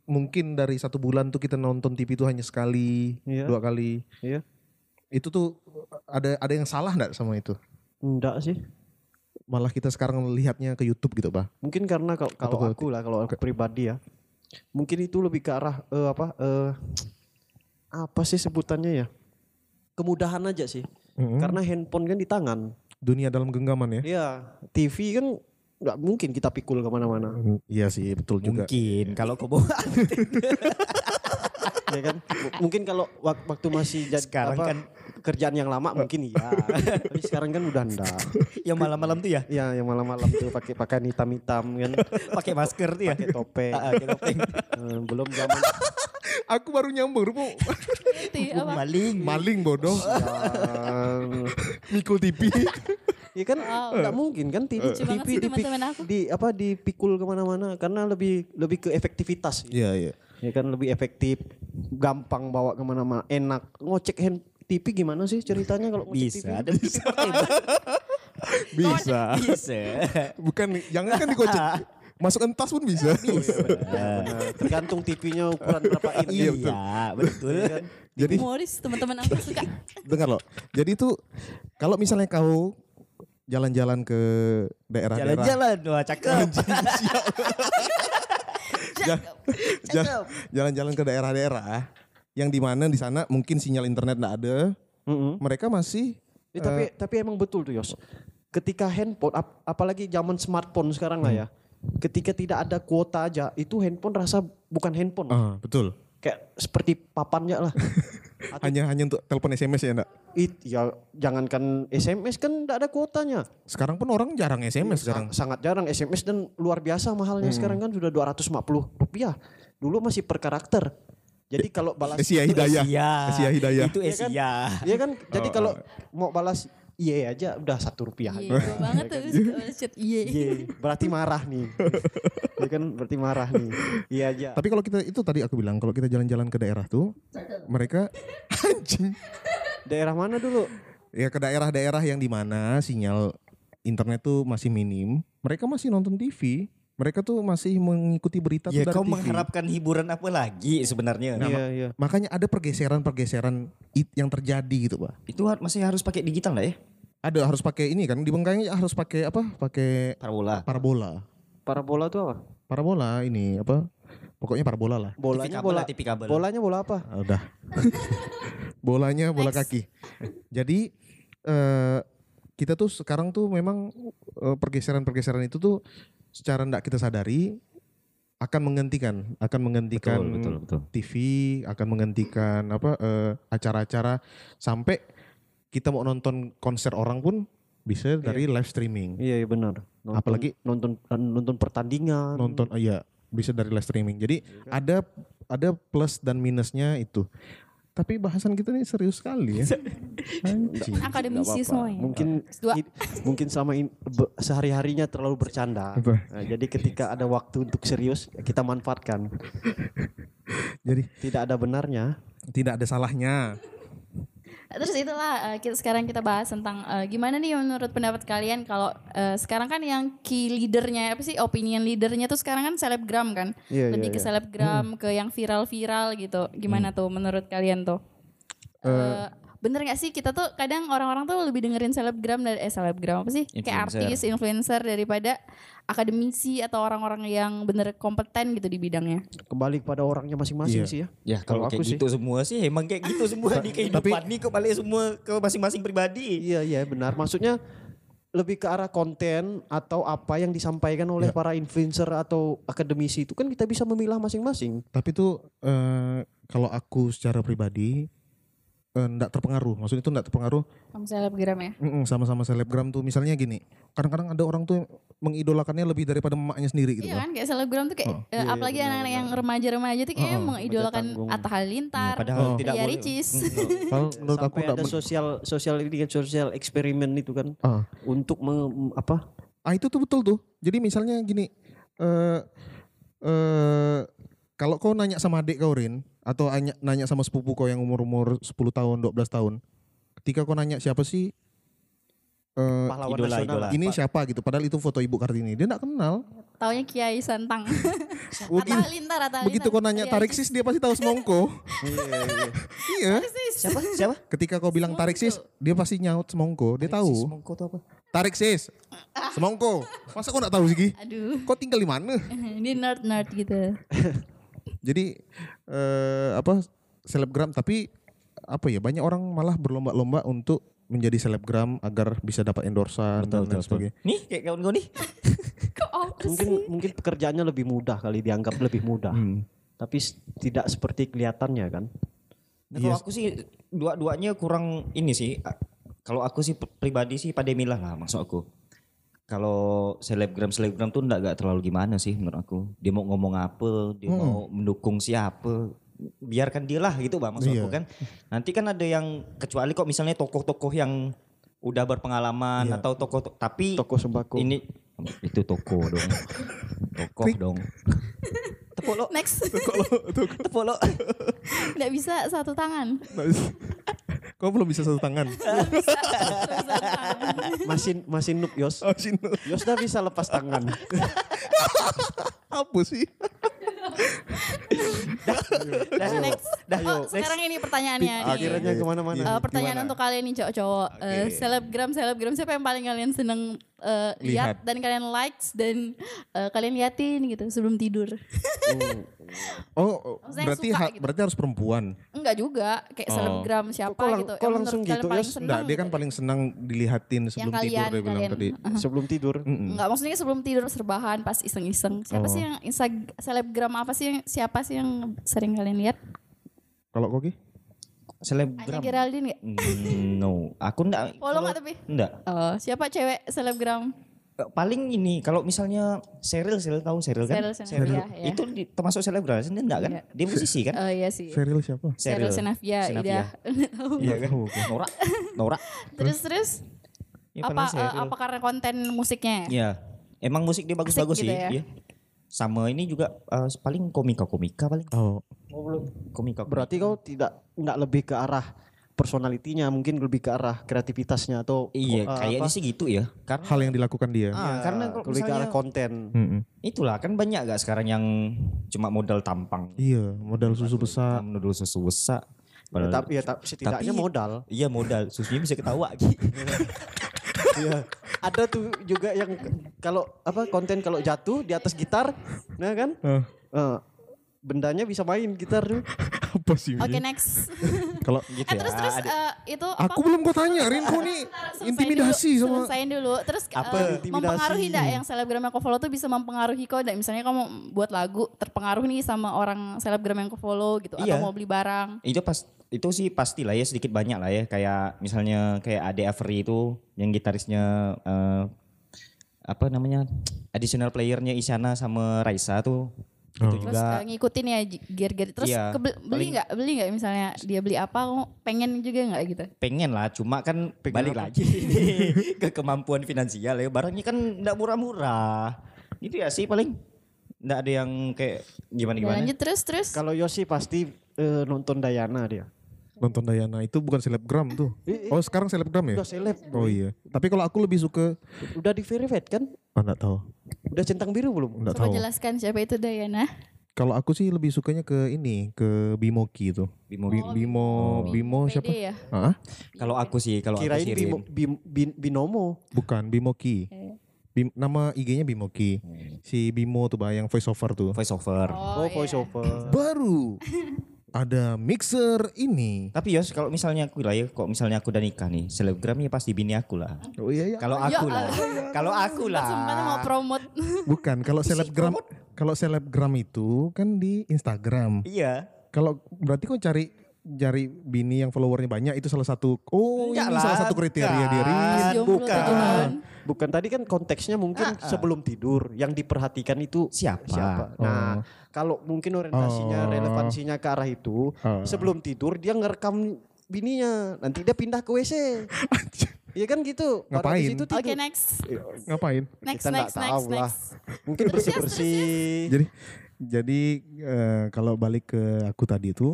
mungkin dari satu bulan tuh kita nonton TV itu hanya sekali, Iya. dua kali. Iya. Itu tuh ada ada yang salah enggak sama itu? Enggak sih. Malah kita sekarang lihatnya ke YouTube gitu, Pak. Mungkin karena kalau, kalau aku lah, kalau aku pribadi ya. Mungkin itu lebih ke arah eh, apa eh, apa sih sebutannya ya? Kemudahan aja sih. Mm-mm. Karena handphone kan di tangan. Dunia dalam genggaman ya. Iya, TV kan nggak mungkin kita pikul ke mana-mana. Mm, Iya sih, betul juga. Mungkin kalau kau bawa ya kan? Mungkin kalau wak- waktu masih jadi Sekarang apa, kan- kerjaan yang lama mungkin iya. Tapi sekarang kan udah enggak. yang malam-malam tuh ya Ya, yang malam-malam tuh pakai pakaian hitam-hitam kan, pakai masker tuh ya. pakai topeng. Ah, ah, pakai topeng. Eh, belum zaman Aku baru nyambung, apa? Maling. Maling bodoh. yang Mikul TV. Ya kan Wow. nggak mungkin kan TV, Lucu TV teman-teman aku. di apa dipikul ke mana-mana karena lebih lebih ke efektivitas. Iya, iya. Ya kan lebih efektif, gampang bawa ke mana-mana, enak. Ngocek hand TV gimana sih ceritanya kalau ngocek TV? Bisa ada bisa Bisa. bisa. Bukan jangan kan dikocek. Masukkan tas pun bisa. Benar. Tergantung TV-nya ukuran berapa inch. Iya, betul. Iya, betul. Jadi Humoris teman-teman aku suka. dengar loh. Jadi itu kalau misalnya kau jalan-jalan ke daerah-daerah Jalan-jalan, wah cakep. Ja- ja- jalan-jalan ke daerah-daerah yang di mana di sana mungkin sinyal internet nggak ada, Mm-mm. mereka masih Ya, tapi tapi emang betul tuh Yos. Ketika handphone, ap- apalagi zaman smartphone sekarang lah ya. Ketika tidak ada kuota aja, itu handphone rasa bukan handphone. Ah, betul. Kayak seperti papannya lah. hanya hanya untuk telepon SMS ya enggak? It, ya jangankan SMS kan enggak ada kuotanya. Sekarang pun orang jarang SMS sekarang. Sa- sangat jarang SMS dan luar biasa mahalnya sekarang kan sudah 250 rupiah. Dulu masih per karakter. Jadi kalau balas Asia Hidayah. Asia. Asia Hidayah. Itu Asia. Iya kan? Jadi kalau mau balas iya aja udah satu rupiah. Iya banget tuh chat iya. Iya, berarti marah nih. Iya kan berarti marah nih. Iya aja. Tapi kalau kita itu tadi aku bilang kalau kita jalan-jalan ke daerah tuh mereka anjing Daerah mana dulu? ya ke daerah-daerah yang di mana sinyal internet tuh masih minim, mereka masih nonton TV. Mereka tuh masih mengikuti berita Ya tuh dari kau TV. mengharapkan hiburan apa lagi sebenarnya? Iya, iya. Makanya ada pergeseran-pergeseran it- yang terjadi gitu, Pak. Itu masih harus pakai digital lah ya? Ada harus pakai ini kan di Bengkayanya harus pakai apa? Pakai Parabola. parabola. Parabola tuh apa? Parabola ini apa? Pokoknya parabola lah. Bolanya kabel bola. lah, TV kabel. Bolanya bola apa? Ah, udah. Bolanya bola kaki. Jadi eh kita tuh sekarang tuh memang eh, pergeseran-pergeseran itu tuh secara tidak kita sadari akan menggantikan, akan menggantikan Betul, betul, betul. TV, akan menggantikan apa eh, acara-acara sampai kita mau nonton konser orang pun bisa dari live streaming. Iya, iya benar. Nonton- Apalagi- nonton nonton pertandingan. nonton iya bisa dari live streaming. Jadi Iya ada ada plus dan minusnya itu. Tapi bahasan kita ini serius sekali ya. Anjing. Akademisi semua ya. Mungkin Dua. i- mungkin sama in- be- sehari-harinya terlalu bercanda. Apa? Nah, jadi ketika ada waktu untuk serius kita manfaatkan. Jadi Tidak ada benarnya. tidak ada salahnya. Terus itulah eh, kita sekarang kita bahas tentang eh, gimana nih menurut pendapat kalian kalau eh, sekarang kan yang key leadernya apa sih opinion leadernya tuh sekarang kan selebgram kan? Iya, lebih iya, ke iya. selebgram ke yang viral-viral gitu. Gimana tuh menurut kalian tuh? Eh, bener gak sih kita tuh kadang orang-orang tuh lebih dengerin selebgram dari eh selebgram apa sih kayak Influencer. artis influencer daripada akademisi atau orang-orang yang bener kompeten gitu di bidangnya Kembali kepada orangnya masing-masing Iya. sih ya. Ya Kalau kalau aku kayak sih- gitu semua sih emang kayak gitu semua di kehidupan nih kok balik semua ke masing-masing pribadi. Iya iya benar. Maksudnya lebih ke arah konten atau apa yang disampaikan oleh para influencer atau akademisi itu kan kita bisa memilah masing-masing. Tapi tuh eh, kalau aku secara pribadi enggak terpengaruh. Maksudnya itu enggak terpengaruh sama selebgram ya mm-mm, sama-sama selebgram tuh. Misalnya gini, kadang-kadang ada orang tuh mengidolakannya lebih daripada emaknya sendiri gitu. Iya kan kayak selebgram tuh kayak eh, Iya, apalagi benar, anak-anak yang remaja-remaja tuh kayak mengidolakan tanggung. Atta Halilintar, Ya, padahal tidak Ria boleh. Ricis. Kalau menurut aku ada sosial sosial ini kan sosial eksperimen itu kan Ah. untuk me- apa? Ah itu tuh betul tuh. Jadi misalnya gini, eh eh kalau kau nanya sama adik kau Rin atau nanya, nanya sama sepupu kau yang umur-umur 10 tahun, 12 tahun. Ketika kau nanya siapa sih eh Pahlawan Idola, nasional. idola. ini siapa gitu, padahal itu foto Ibu Kartini. Dia enggak kenal. Taunya Kiai Santang. Oh, Atta. Halilintar, Atta Begitu kau nanya tarik sis dia pasti tahu semongko. iya. Siapa? Siapa? Ketika kau bilang tarik sis, dia pasti nyaut semongko. Dia tahu. Semongko tuh apa? Tarik sis. Semongko. Masa kau enggak tahu sih? Aduh, Kau tinggal di mana? ini nerd-nerd gitu. Jadi eh, apa selebgram tapi apa ya banyak orang malah berlomba-lomba untuk menjadi selebgram agar bisa dapat endorsan dan lain sebagainya. Nih kayak kawan kau nih. Mungkin mungkin pekerjaannya lebih mudah kali dianggap lebih mudah. Hmm. Tapi tidak seperti kelihatannya kan. Nah, kalau aku sih dua-duanya kurang ini sih. Kalau aku sih pribadi sih pada milah lah maksud aku. Kalau selebgram selebgram tuh enggak, enggak terlalu gimana sih menurut aku. Dia mau ngomong apa, dia mau mendukung siapa, biarkan dia lah gitu bang maksud aku Iya. kan. Nanti kan ada yang kecuali kok misalnya tokoh-tokoh yang udah berpengalaman atau tokoh tapi Toko sembako. ini itu toko dong. Tokoh dong. Tepuk lo, Next, tepuk lo. nggak bisa satu tangan. Kau belum bisa satu tangan. Masin masin noob Yos. Oh, Cino. Yos dah bisa lepas tangan. Apa sih? Dah, Next. dah. Oh, sekarang ini pertanyaannya nih. Akhirnya ke mana-mana. Eh, pertanyaan untuk kalian nih cowok-cowok. Eh, selebgram, selebgram siapa yang paling kalian seneng eh, lihat Lihat. dan kalian likes dan kalian liatin gitu sebelum tidur. Oh, Maksudnya berarti suka ha- gitu. berarti harus perempuan. Enggak juga, kayak Oh. selebgram siapa Kok lang- gitu. kok Yang langsung kalian gitu, seneng Enggak, dia kan gitu. paling senang dilihatin sebelum tidur kalian, dia bilang kalian. tadi. Sebelum tidur. Enggak, maksudnya sebelum tidur serbahan pas iseng-iseng. Siapa Oh. sih yang Instagram selebgram apa sih yang siapa sih yang sering kalian lihat? Kalau Koki? Anya selebgram. Geraldine gak? Mm, no, aku enggak. Follow nggak tapi? Enggak. Oh, siapa cewek selebgram? Paling ini kalau misalnya Cheryl, Cheryl tahu Cheryl kan? Cheryl Senavia, ya. Itu di- termasuk selebgram, enggak kan? Iya. Dia musisi kan? Oh iya sih. Serial siapa? Cheryl Senavia, Senavia. Ida. Tahu. Iya kan? Nora, Nora. terus terus Ya, apa Cheryl. apa karena konten musiknya? Iya. Emang musik dia bagus-bagus gitu sih. ya? Iya. Sama ini juga eh, paling komika-komika paling. Oh, Komika. Berarti kau tidak nggak lebih ke arah personalitinya, mungkin lebih ke arah kreativitasnya atau Iya, eh, kayaknya apa? sih gitu ya. Karena hal yang dilakukan dia. Ah, karena kalau lebih ke arah misalnya konten. Mm-mm. itulah kan banyak gak sekarang yang cuma modal tampang. Iya, modal susu besar. Menurut susu besar. Ya, Padahal- tapi ya tapi setidaknya Tapi- modal. Iya modal, susunya bisa ketawa gitu. Iya. Ada tuh juga yang kalau apa konten kalau jatuh di atas gitar, nah kan? Eh, Eh, bendanya bisa main gitar tuh. Apa sih? Oke next. Kalau gitu eh terus ya. terus Ada- eh, itu apa? aku belum kau tanya, Rin, kau nih intimidasi dulu, sama Selesaiin dulu. Terus Apa eh, intimidasi? mempengaruhi enggak yang selebgram yang kau follow tuh bisa mempengaruhi kau enggak? Misalnya kamu buat lagu terpengaruh nih sama orang selebgram yang kau follow gitu Iya. atau mau beli barang. itu pas itu sih pasti lah ya sedikit banyak lah ya kayak misalnya kayak Ade Avery itu yang gitarisnya eh, apa namanya additional playernya Isyana sama Raisa tuh itu Terus juga eh, ngikutin ya gear-gear. Terus Iya, kebe- beli paling- nggak? Beli nggak misalnya dia beli apa? Kamu pengen juga nggak gitu? pengen lah cuma kan balik apa? lagi ke kemampuan finansial ya barangnya kan enggak murah-murah itu ya sih paling enggak ada yang kayak gimana Ya, gimana lanjut terus terus. Kalau Yosi pasti eh, nonton Dayana dia. nonton Dayana itu bukan selebgram tuh. Oh, sekarang selebgram ya? Udah seleb. Oh iya. Tapi kalau aku lebih suka Udah di verified kan? ah, enggak tahu. Udah centang biru belum? Enggak Coba tahu. jelaskan siapa itu Dayana. Kalau aku sih lebih sukanya ke ini, ke Bimoki itu. Bimo. Bi- Bimo, Bimo siapa? PD ya? Ah, kalau aku sih kalau aku Kirain sih bimo, Rin, bim, bin- binomo. bukan Bimoki. Bim, nama IG-nya Bimoki. Si Bimo tuh bah yang voice over tuh. voice over Oh, iya. voice over. Baru ada mixer ini. tapi ya kalau misalnya aku lah ya kok misalnya aku udah nikah nih selebgramnya pasti bini aku lah Oh iya iya. kalau Ya aku lah Allah. kalau aku lah mau promote. Bukan, kalau selebgram kalau selebgram itu kan di Instagram. iya Kalau berarti kok cari cari bini yang followernya banyak itu salah satu oh Enggak ini lah, salah satu kriteria bukan. diri. Bukan. Bukan tadi kan konteksnya mungkin sebelum tidur yang diperhatikan itu Siapa? Nah, kalau mungkin orientasinya Oh. relevansinya ke arah itu, Oh. sebelum tidur dia ngerekam bininya, nanti dia pindah ke WC. Iya kan gitu. Ngapain? Oke next. Ngapain? Next Kita nggak next next tahu lah. next. Mungkin bersih-bersih. Jadi jadi eh, kalau balik ke aku tadi itu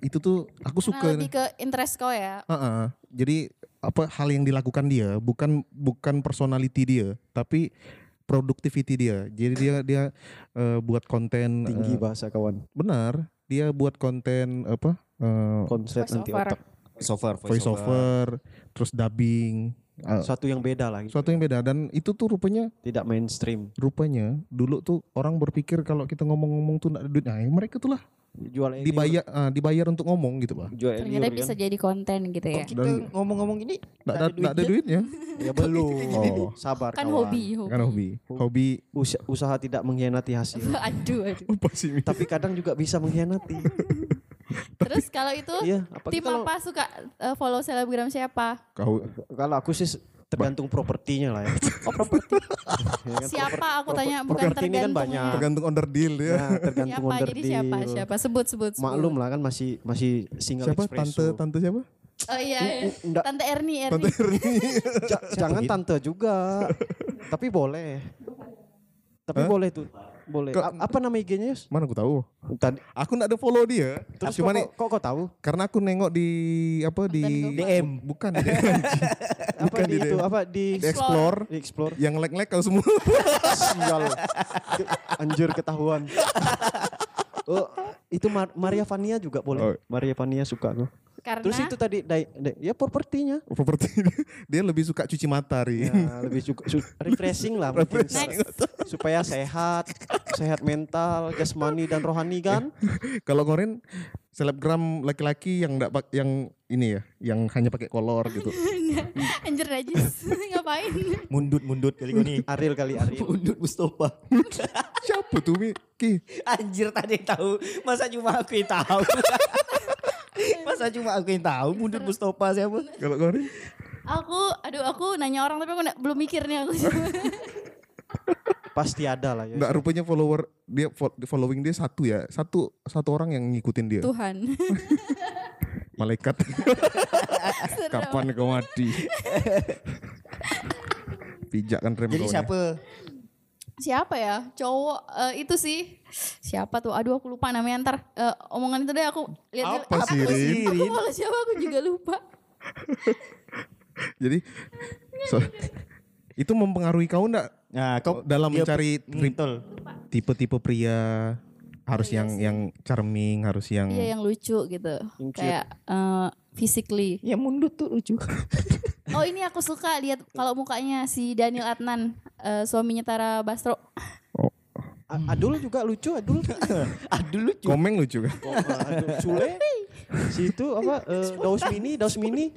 itu tuh aku Karena suka lebih ke interest kau ya. Heeh. Jadi apa hal yang dilakukan dia bukan bukan personality dia, tapi productivity dia. Jadi dia dia eh, buat konten Tinggi eh, bahasa kawan. benar. Dia buat konten apa? eh, Konsep nanti over. otak. voice over voice over, terus dubbing. eh, Suatu yang beda lah. Gitu. suatu yang beda dan itu tuh rupanya Tidak mainstream. rupanya dulu tuh orang berpikir kalau kita ngomong-ngomong tuh enggak ada duit. Nah, mereka tuh lah Jual dibayar ah, dibayar untuk ngomong gitu, Pak. Jual Ternyata kan. bisa jadi konten gitu ya. kita ngomong-ngomong ini Enggak ada, nggak ada duitnya. Ya belum. Oh. Sabar Kan kawan. hobi, hobi. Kan hobi. Hobi Usa- usaha tidak mengkhianati hasil. aduh, aduh. apa sih? Mi? Tapi kadang juga bisa mengkhianati. Terus kalau itu Iya, tim kalau- apa suka eh, follow selebgram siapa? Kau Kalau aku sih tergantung propertinya lah ya. Oh properti. Ya kan, siapa proper- aku tanya proper- bukan properti ini kan tergantung. banyak. tergantung under deal ya. Nah, tergantung Siapa under jadi siapa? deal. Siapa? Sebut sebut. sebut. Maklum lah kan masih masih single siapa espresso. tante tante siapa? Oh iya, iya. Tante Erni, Tante Erni. Erni. Ja- jangan tante juga. Tapi boleh. Tapi boleh tuh. Boleh. Kok- A- apa nama IG-nya, Yus? Mana aku tahu. Tadi Aku enggak ada follow dia. terus Cuma kok, nih kok, kok kau tahu? karena aku nengok di apa di DM. bukan di DM. Apa Bukan di di itu? DM. Apa di Di explore di explore? yang like-like kau semua. Sial. Ke- Anjir ketahuan. Oh, itu Mar- Maria Vania juga boleh. Oh. Maria Vania suka tuh. Karena Terus itu tadi dai- dai- ya propertinya. Properti dia lebih suka cuci mata ri. Ya, lebih suka su- refreshing lah mungkin. Next. supaya sehat, sehat mental, jasmani dan rohani kan. Kalau Korin selebgram laki-laki yang enggak yang ini ya, yang hanya pakai kolor gitu. anjir najis. Ngapain? mundut mundut kali gue nih Ariel kali Ariel. mundut Mustafa Siapa tuh Mi? Ki? anjir tadi tahu masa cuma aku yang tahu Masa cuma aku yang tahu Mundut Mustafa siapa? Kalau kau Rin? Aku, aduh aku nanya orang tapi aku nggak- belum mikir nih aku. Pasti ada lah ya. Nggak rupanya follower dia fo- following dia satu ya, satu satu orang yang ngikutin dia. Tuhan. Malaikat. Kapan kau mati? Pijak kan rem Jadi siapa? Siapa ya? Cowok eh, itu sih. Siapa tuh? Aduh aku lupa namanya ntar. eh, omongan itu deh aku lihat Apa sih, Rin? Aku malah siapa aku juga lupa. Jadi so- itu mempengaruhi kau enggak Nah, kau dalam dia- mencari Hmm, tipe-tipe pria harus yang yang charming, harus yang Iya yang lucu gitu. Kayak eh, physically. Ya Mundut tuh lucu. Oh ini aku suka lihat kalau mukanya si Daniel Adnan, eh, suaminya Tara Basro. A- Adul juga lucu, Adul. Aduh lucu. komeng lucu kan. Oh, Adul Sule. Si itu apa? eh, Daus Mini, Daus Mini.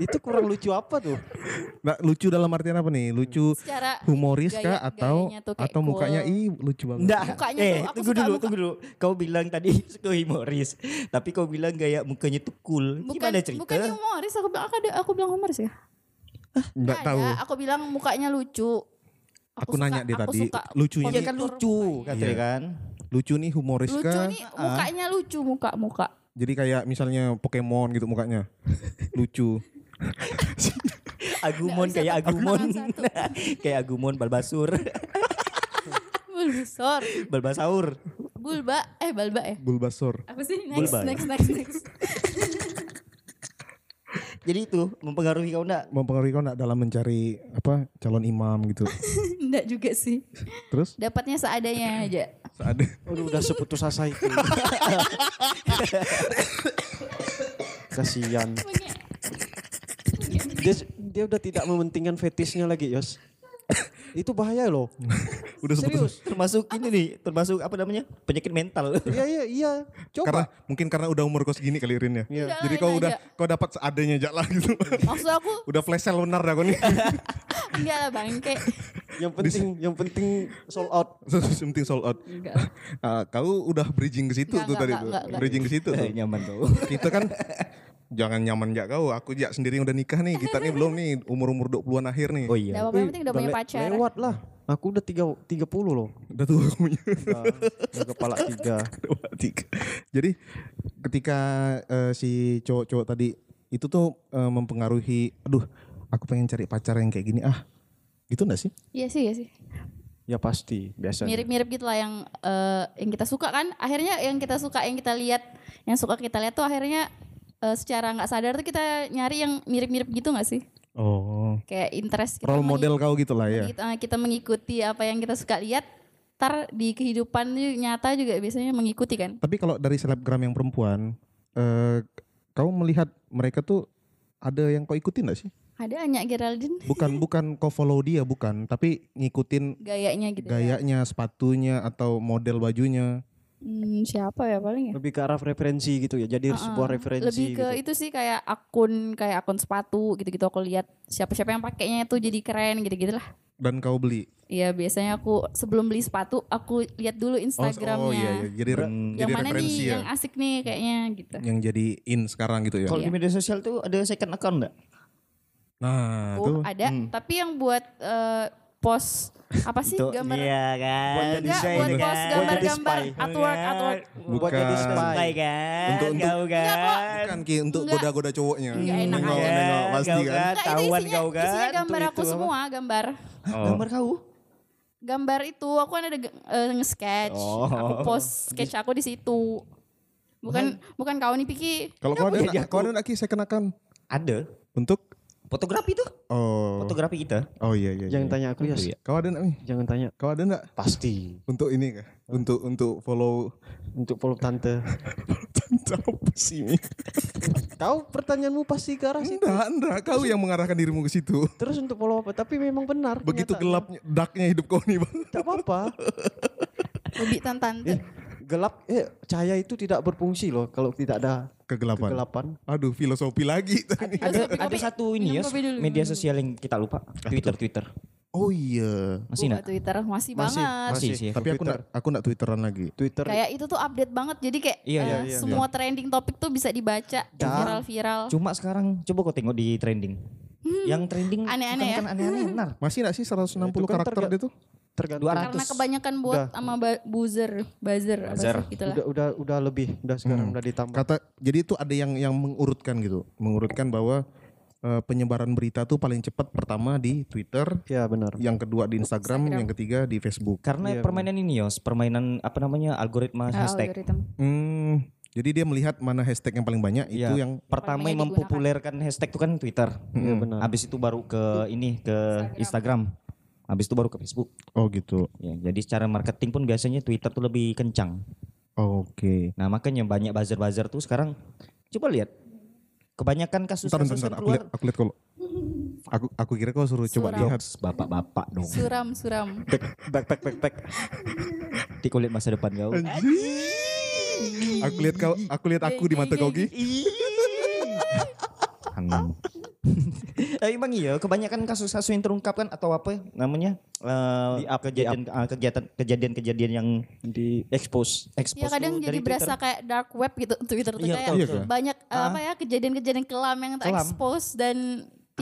itu kurang lucu apa tuh? Nah, lucu dalam artian apa nih? Lucu Secara humoris kah gaya- atau tuh kayak atau mukanya cool. ih lucu banget. Enggak, Mukanya eh tuh, aku tunggu suka dulu, muka- tunggu dulu. Kau bilang tadi suka humoris, tapi kau bilang gaya mukanya tuh cool. bukan Gimana cerita? bukan humoris aku bilang aku, aku bilang humoris ya. Enggak Nggak tahu. aku bilang mukanya lucu. Aku nanya dia aku tadi, suka lucunya kan lucu, katanya Iya. kan. Lucu nih humoris lucu kah? nih mukanya lucu muka muka. Jadi kayak misalnya Pokemon gitu mukanya. lucu. Agumon kayak Agumon. kayak Agumon Balbasur. Bulbasaur, Balbasaur. Bulba, eh Balba ya. Bulbasaur. Apa sih? Next, Bulba, ya? next, next, next. Jadi itu mempengaruhi kau enggak? Mempengaruhi kau enggak dalam mencari apa calon imam gitu. Enggak juga sih. Terus Dapatnya seadanya aja. ada Aduh, udah seputus asa itu. Kasihan. Dia dia udah tidak mementingkan fetisnya lagi, Yos. Itu bahaya loh. udah Serius. Termasuk ini nih, termasuk apa namanya? Penyakit mental. Iya iya iya. karena Coba. mungkin karena udah umur kau segini kali Rin ya. Iya. Jadi Udah, kau ini udah aja. kau dapat seadanya aja lah gitu. Maksud aku udah flash sale benar dah kau nih. enggak lah bang, kayak Yang penting yang penting sold out. Something sold out. enggak. Ah, kau udah bridging ke situ tuh tadi nggak, tuh. nggak, nggak. Bridging ke situ tuh. Nyaman kau. Kita kan jangan nyaman ya kau. Aku ya sendiri udah nikah nih. Kita nih belum nih umur-umur 20-an akhir nih. Oh Enggak iya. apa-apa, yang penting udah punya le- pacar. Lewat lah. Aku udah tiga, 30 loh. Udah tua kamunya. Udah, udah kepala tiga. Dua, tiga. Jadi ketika eh, si cowok-cowok tadi itu tuh eh, mempengaruhi, aduh, aku pengen cari pacar yang kayak gini ah, gitu enggak sih? Iya sih, iya sih. Ya pasti biasanya. Mirip-mirip gitu lah yang eh, yang kita suka kan. Akhirnya yang kita suka, yang kita lihat, yang suka kita lihat tuh akhirnya eh, secara nggak sadar tuh kita nyari yang mirip-mirip gitu nggak sih? Oh, Kayak interest kita role model kau gitu lah ya. kita, kita mengikuti apa yang kita suka lihat. Ntar di kehidupan nyata juga biasanya mengikuti kan. Tapi kalau dari selebgram yang perempuan, eh, kau melihat mereka tuh ada yang kau ikutin gak sih? Ada Anya Geraldine Bukan bukan kau follow dia bukan, tapi ngikutin gayanya gitu ya. gayanya, sepatunya atau model bajunya. Hmm, siapa ya paling ya? Lebih ke arah referensi gitu ya. Jadi sebuah Uh-uh. referensi Lebih ke gitu. itu sih kayak akun kayak akun sepatu gitu-gitu aku lihat siapa-siapa yang pakainya itu jadi keren gitu-gitu lah. Dan kau beli. Iya biasanya aku sebelum beli sepatu aku lihat dulu Oh, Instagramnya. oh iya, iya. Jadi Yang jadi mana nih ya. yang asik nih kayaknya gitu. Yang jadi in sekarang gitu ya. Kalau di media sosial tuh ada second account enggak? Nah, Oh, tuh ada, tapi yang buat eh, post apa sih Tuh, gambar Iya kan. Buat jadi spy buat kan? post Buat jadi gambar-gambar spy. artwork artwork. Buat jadi Bukan. spy. Kan. Untuk- untuk- kau kan. Bukan Ki untuk goda-goda cowoknya. Enggak enak nengok, nengok pasti Kau kan. Enggak, itu Tahuan isinya, kau kan. isinya gambar aku itu semua, gambar. Gambar kau. Gambar itu aku kan ada uh, nge-sketch. Oh. Aku post sketch aku di situ. Bukan bukan kau nih Piki. Kalau kau ada, Ya, kau ada Ki second account Ada. untuk Fotografi tuh. oh Fotografi kita. oh iya iya. Jangan iya. tanya aku ya. Iya. Kau ada nggak nih? Jangan tanya. Kau ada nggak Pasti. untuk ini kah? Untuk untuk follow Untuk follow tante. apa sih ini? Kau pertanyaanmu pasti ke arah situ. Enggak, enggak. Kau yang mengarahkan dirimu ke situ. Terus untuk follow apa? Tapi memang benar. Begitu gelapnya, darknya hidup kau nih bang. Tidak apa-apa. Lebih tante. Gelap, eh cahaya itu tidak berfungsi loh kalau tidak ada Kegelapan. kegelapan. Aduh, filosofi lagi tadi. Ada ada satu ini ya media sosial yang kita lupa. Twitter, Twitter. Oh iya. Masih enggak? Twitter masih, Masih, banget. Masih sih. Tapi aku nak aku nak twitteran lagi. Twitter Kayak itu tuh update banget. Jadi kayak Iya, eh, iya, iya, semua trending topik tuh bisa dibaca viral-viral. Cuma sekarang coba kau tengok di trending. Yang trending Hmm. Aneh-aneh ya. kan aneh-aneh benar. Masih nak sih 160 Itu kan karakter tuh? Tergantung 200. Karena kebanyakan bot Udah. sama ba- buzzer, buzzer, apa Buzzer. sih, gitu udah udah udah lebih udah sekarang udah ditambah Kata jadi itu ada yang yang mengurutkan gitu, mengurutkan bahwa eh, penyebaran berita tuh paling cepat pertama di Twitter, ya benar yang kedua di Instagram, Instagram. yang ketiga di Facebook. Karena Iya, permainan ini Yos, permainan apa namanya algoritma Ah, hashtag. algoritma. Hmm, jadi dia melihat mana hashtag yang paling banyak itu Iya. yang Pertama yang mempopulerkan hashtag itu kan Twitter. Iya benar Habis itu baru ke ini ke Instagram. Habis itu baru ke Facebook. oh gitu. Ya, jadi secara marketing pun biasanya Twitter tuh lebih kencang. Oke. Nah, makanya banyak buzzer-buzzer tuh sekarang coba lihat. Kebanyakan Bentar, kasus-kasus bentar, yang bentar. Aku keluar lihat, aku lihat kalau aku aku kira kau suruh coba Suram. lihat. bapak-bapak dong. Suram, suram. back back back back back. Nanti kau lihat masa depan kau. Aku lihat kau, aku lihat aku di mata kau Gi. Hanam. Eh, emang iya, kebanyakan kasus-kasus yang terungkap kan atau apa ya namanya eh, Di up, kejadian ah, kegiatan kejadian-kejadian yang di expose, expose Ya kadang jadi berasa Twitter. kayak dark web gitu Twitter tuh Iya, kayak betul, Iya betul. banyak eh, Ah. apa ya kejadian-kejadian kelam yang terekspos dan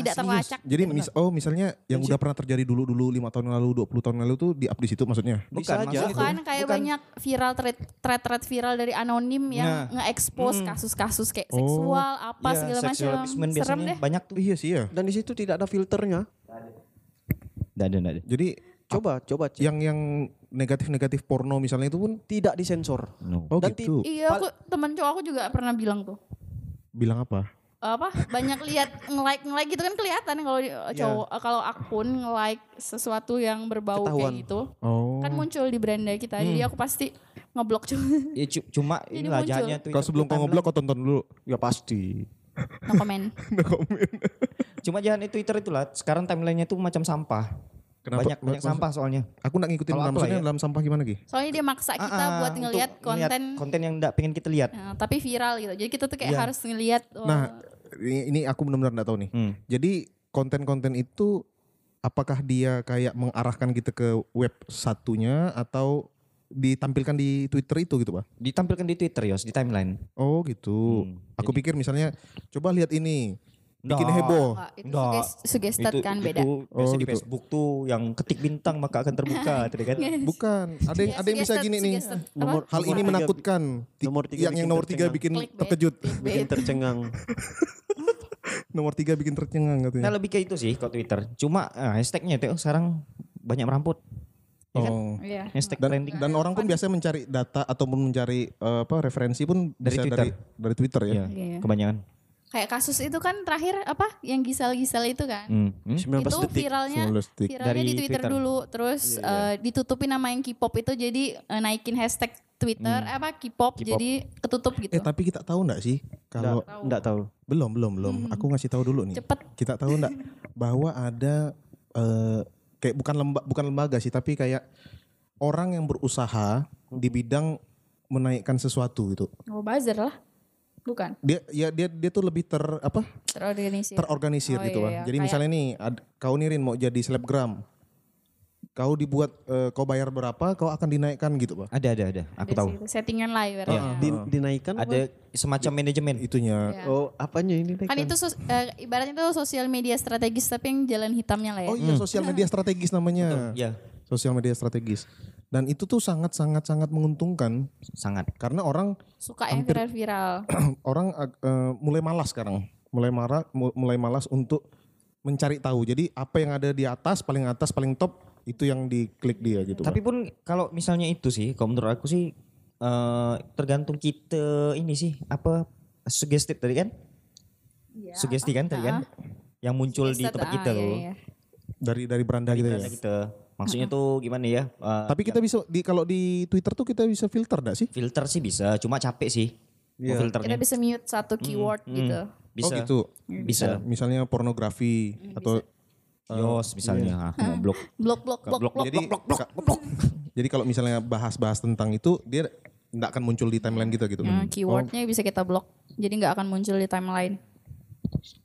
tidak serius? terlacak. Jadi mis oh misalnya yang udah pernah terjadi dulu-dulu lima tahun lalu, 20 tahun lalu tuh di up di situ maksudnya. Bukan, Bisa aja. maksudnya Bukan kayak Bukan. banyak viral thread thread thread viral dari anonim yang Nah. nge-expose Hmm. kasus-kasus kayak Oh. seksual apa Iya, segala macam. Serem biasanya deh. banyak tuh. Iya sih ya. dan di situ tidak ada filternya Nggak ada, nggak ada. Jadi coba coba cek. yang yang negatif-negatif porno misalnya itu pun tidak disensor No. oh Dan gitu. Iya, aku teman cowok aku juga pernah bilang tuh. Bilang apa? Apa banyak lihat nge-like nge-like gitu kan kelihatan kalau di- cowok kalau akun nge-like sesuatu yang berbau Ketahuan. kayak gitu Oh. kan muncul di beranda kita jadi aku pasti ngeblok cuma Ya, cu- cuma inilah muncul. jahatnya Twitter Kau sebelum tuh kau ngoblok kau tonton dulu. ya pasti no comment No comment. Cuma jahatnya Twitter itulah sekarang timelinenya tuh macam sampah. Kenapa? Banyak banyak Maksud- sampah soalnya. Aku nak ngikutin Kalau dalam maksudnya ya. dalam sampah gimana Ki? soalnya dia maksa kita Ah, ah, buat ngelihat ngeliat konten konten yang enggak pengen kita lihat. Nah, tapi viral gitu jadi kita tuh kayak Iya. harus ngelihat oh, Nah, ini, aku benar-benar nggak tahu nih. Hmm. Jadi konten-konten itu apakah dia kayak mengarahkan kita ke web satunya atau ditampilkan di Twitter itu gitu, Pak? Ditampilkan di Twitter Yos, di timeline. Oh, gitu. Hmm, Aku pikir misalnya coba lihat ini. Bikin Nggak. heboh. enggak, itu Enggak. suges- suggested Itu, kan beda itu biasa Oh, di gitu. Facebook tuh yang ketik bintang maka akan terbuka, tadi kan? Bukan, ada yang Ya, ada yang bisa gini nih. Nomor- Hal nomor ini tiga- menakutkan. Nomor tiga yang yang nomor tiga bikin terkejut. bikin tercengang Nomor tiga bikin tercengang Nah katanya. lebih kayak itu sih kalau Twitter. Cuma eh, hashtagnya tuh sekarang banyak meramput. Ya kan? Oh. Iya. Hashtag Dan, trending. dan orang pun biasa mencari data ataupun mencari eh, apa referensi pun Dari bisa Twitter. dari dari Twitter ya. Iya, Iya. kebanyakan. Kayak kasus itu kan terakhir apa yang gisal-gisal itu kan Hmm. Hmm? 19 itu detik viralnya 19 detik. viralnya Dari di Twitter, Twitter. dulu terus eh, ditutupin nama yang K-pop itu jadi eh, naikin hashtag Twitter apa K-pop jadi ketutup gitu Eh tapi kita tahu enggak sih kalau Nggak- nggak tahu belum belum belum. Aku ngasih tahu dulu nih. cepet Kita tahu enggak bahwa ada eh, kayak bukan lemba, bukan lembaga sih tapi kayak orang yang berusaha di bidang menaikkan sesuatu gitu. oh buzzer lah bukan Dia ya dia dia tuh lebih ter apa? terorganisir terorganisir Oh, gitu iya, Bang. iya. Jadi Kayak- misalnya nih ad- kau nih Rin mau jadi selebgram. Kau dibuat eh, kau bayar berapa kau akan dinaikkan gitu, Pak. Ada ada ada. Aku Ada tahu. sih settingan lah Iya. ibaratnya. Di- dinaikkan apa? Ada semacam manajemen. Itunya. Iya. oh apanya ini kan itu sos- eh, ibaratnya itu sosial media strategis tapi yang jalan hitamnya lah ya Oh iya sosial media strategis namanya. Ya, Sosial media strategis. Dan itu tuh sangat sangat sangat menguntungkan sangat. karena orang suka yang viral-viral orang ag- eh, mulai malas sekarang. Mulai marah mu- mulai malas untuk mencari tahu. Jadi apa yang ada di atas, paling atas, paling top itu yang diklik dia gitu. Tapi pun kalau misalnya itu sih, kalau menurut aku sih eh, tergantung kita ini sih apa suggestif tadi kan? Sugesti kan tadi kan? Yang muncul di tempat ah, kita iya, loh. iya. dari dari beranda gitu ya. Kita maksudnya tuh gimana ya? eh, Tapi kita bisa di kalau di Twitter tuh kita bisa filter enggak sih? filter sih bisa, cuma capek sih. Mau Iya. filternya. kita bisa mute satu keyword Hmm, gitu Bisa. Oh gitu. Bisa. Misalnya pornografi atau Yos misalnya, ah, mau blok. blok blok blok Blok, blok jadi jadi kalau misalnya bahas-bahas tentang itu dia enggak akan muncul di timeline kita gitu. Nah, keywordnya bisa kita blok jadi nggak akan muncul di timeline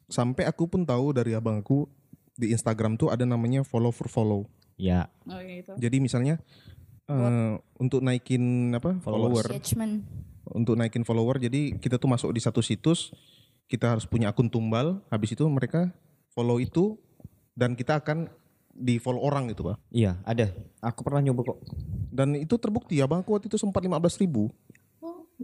Sampai aku pun tahu dari abang aku di Instagram tuh ada namanya follow for follow. Ya. Oh gitu. Jadi misalnya eh, untuk naikin apa follower, Engagement. untuk naikin follower, jadi kita tuh masuk di satu situs, kita harus punya akun tumbal. Habis itu mereka follow itu dan kita akan di follow orang gitu pak. Iya, ada. Aku pernah nyoba kok. Dan itu terbukti ya bang, aku waktu itu sempat 15 ribu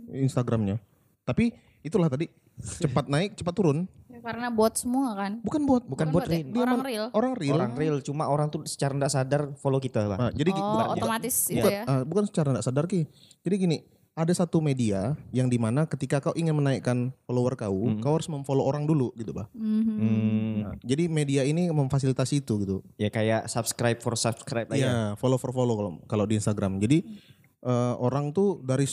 Instagramnya. Tapi itulah tadi cepat naik cepat turun. Ya, karena bot semua kan. Bukan buat Bukan Bukan bot bot ya? Dia Orang real. orang real. Orang real, cuma orang tuh secara tidak sadar follow kita, Pak. Nah, jadi Oh, bukan- otomatis itu bukan, ya. ah, bukan secara tidak sadar ki. Jadi gini, ada satu media yang di mana ketika kau ingin menaikkan follower kau, kau harus memfollow orang dulu gitu pak. Mhm. Hmm, Nah, jadi media ini memfasilitasi itu gitu. ya kayak subscribe for subscribe lah ya. Iya, follow for follow kalau kalau di Instagram. Jadi eh, orang tuh dari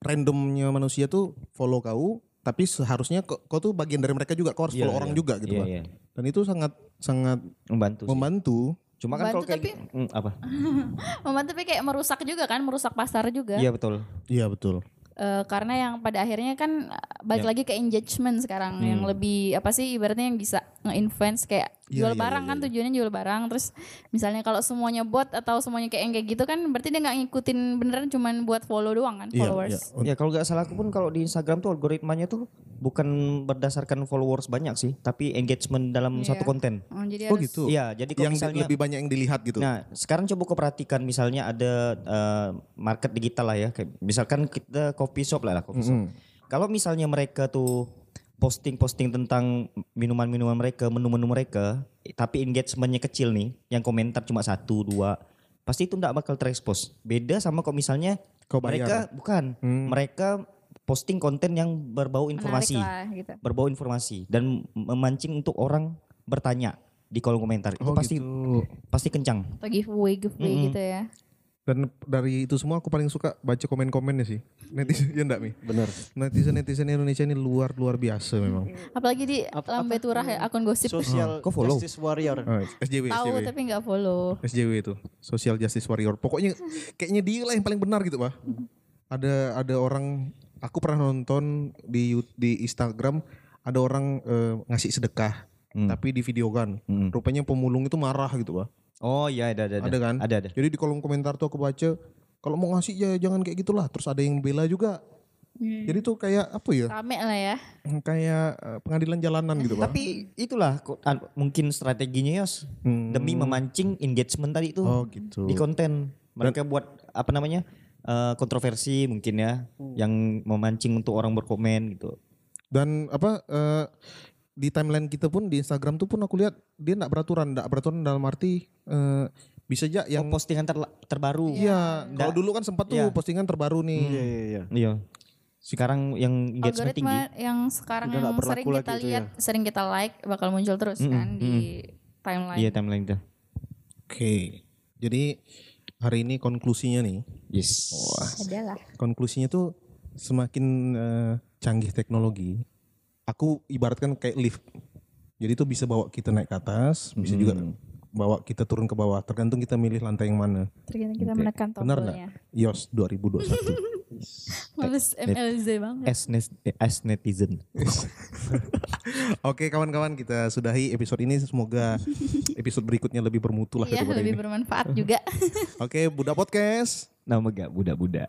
randomnya manusia tuh follow kau, tapi seharusnya kau, kau tuh bagian dari mereka juga. Kau harus Iya, follow orang iya. juga gitu Iya, pak. iya. Dan itu sangat sangat Membantu sih. membantu. Cuma kan kalau Membantu kayak Hmm, apa? Membantu tapi kayak merusak juga kan, merusak pasar juga. Iya betul. Iya betul. Eh, karena yang pada akhirnya kan eh, balik lagi ke engagement sekarang yang lebih apa sih ibaratnya yang bisa nge-influence kayak Iya, jual iya, barang iya, kan tujuannya jual barang terus misalnya kalau semuanya bot atau semuanya kayak yang kayak gitu kan berarti dia nggak ngikutin beneran cuman buat follow doang kan Iya, followers. iya. Ya kalau nggak salah aku pun kalau di Instagram tuh algoritmanya tuh bukan berdasarkan followers banyak sih, tapi engagement dalam Iya. satu konten. Oh, jadi Oh gitu. Iya, jadi kalau yang misalnya lebih banyak yang dilihat gitu. Nah, sekarang coba kau perhatikan misalnya ada eh, market digital lah ya, kayak misalkan kita coffee shop lah, lah coffee shop. Kalau misalnya mereka tuh posting-posting tentang minuman-minuman mereka, menu-menu mereka, tapi engagementnya kecil nih, yang komentar cuma satu dua, pasti itu nggak bakal terekspos. Beda sama kok misalnya Kau mereka bukan, mereka posting konten yang berbau informasi, lah gitu. berbau informasi dan memancing untuk orang bertanya di kolom komentar. Itu Oh, pasti gitu. pasti kencang. Atau giveaway giveaway Mm-mm. gitu ya. Dan dari itu semua aku paling suka baca komen-komennya sih. Netizen ya enggak Mi? Bener. Netizen-netizen Indonesia ini luar luar biasa memang. Apalagi di Apa- Lambe? Turah ya akun gosip. Social Kok follow? Justice Warrior. Oh, SJW, Tahu SJW. tapi nggak follow. SJW itu, Social Justice Warrior. Pokoknya kayaknya dia lah yang paling benar gitu, Pak. Ada ada orang aku pernah nonton di di Instagram ada orang eh, ngasih sedekah tapi di video kan. Hmm. Rupanya pemulung itu marah gitu, Pak. Oh iya ada ada Ada kan? Ada ada. Jadi di kolom komentar tuh aku baca kalau mau ngasih ya jangan kayak gitulah. Terus ada yang bela juga. Jadi tuh kayak apa ya? Rame lah ya. Kayak eh, pengadilan jalanan gitu, Pak. Tapi itulah mungkin strateginya Yos Hmm. demi memancing engagement tadi itu Oh, gitu. di konten. Mereka buat apa namanya eh, kontroversi mungkin ya yang memancing untuk orang berkomen gitu. Dan apa eh, di timeline kita pun di Instagram tuh pun aku lihat dia enggak beraturan, enggak beraturan dalam arti eh, bisa aja Yang yang postingan ter- terbaru. Iya, kalau dulu kan sempat tuh Iya. postingan terbaru nih. Iya iya iya. Iya. Sekarang yang engagement tinggi. Algoritma yang sekarang Udah yang nggak sering kita itu lihat, sering kita like bakal muncul terus kan di timeline. Iya timeline itu. Oke. Jadi hari ini konklusinya nih. Yes. Adalah. Konklusinya tuh semakin eh, canggih teknologi, aku ibaratkan kayak lift. Jadi itu bisa bawa kita naik ke atas, bisa juga bawa kita turun ke bawah, tergantung kita milih lantai yang mana. Tergantung kita menekan Benar nggak? tombolnya. Yos 2021. Males MLZ banget. As, netizen. Oke kawan-kawan kita sudahi episode ini semoga episode berikutnya lebih bermutu lah Iya lebih ini. bermanfaat juga. Oke Buddha Podcast. Nama gak budak-budak.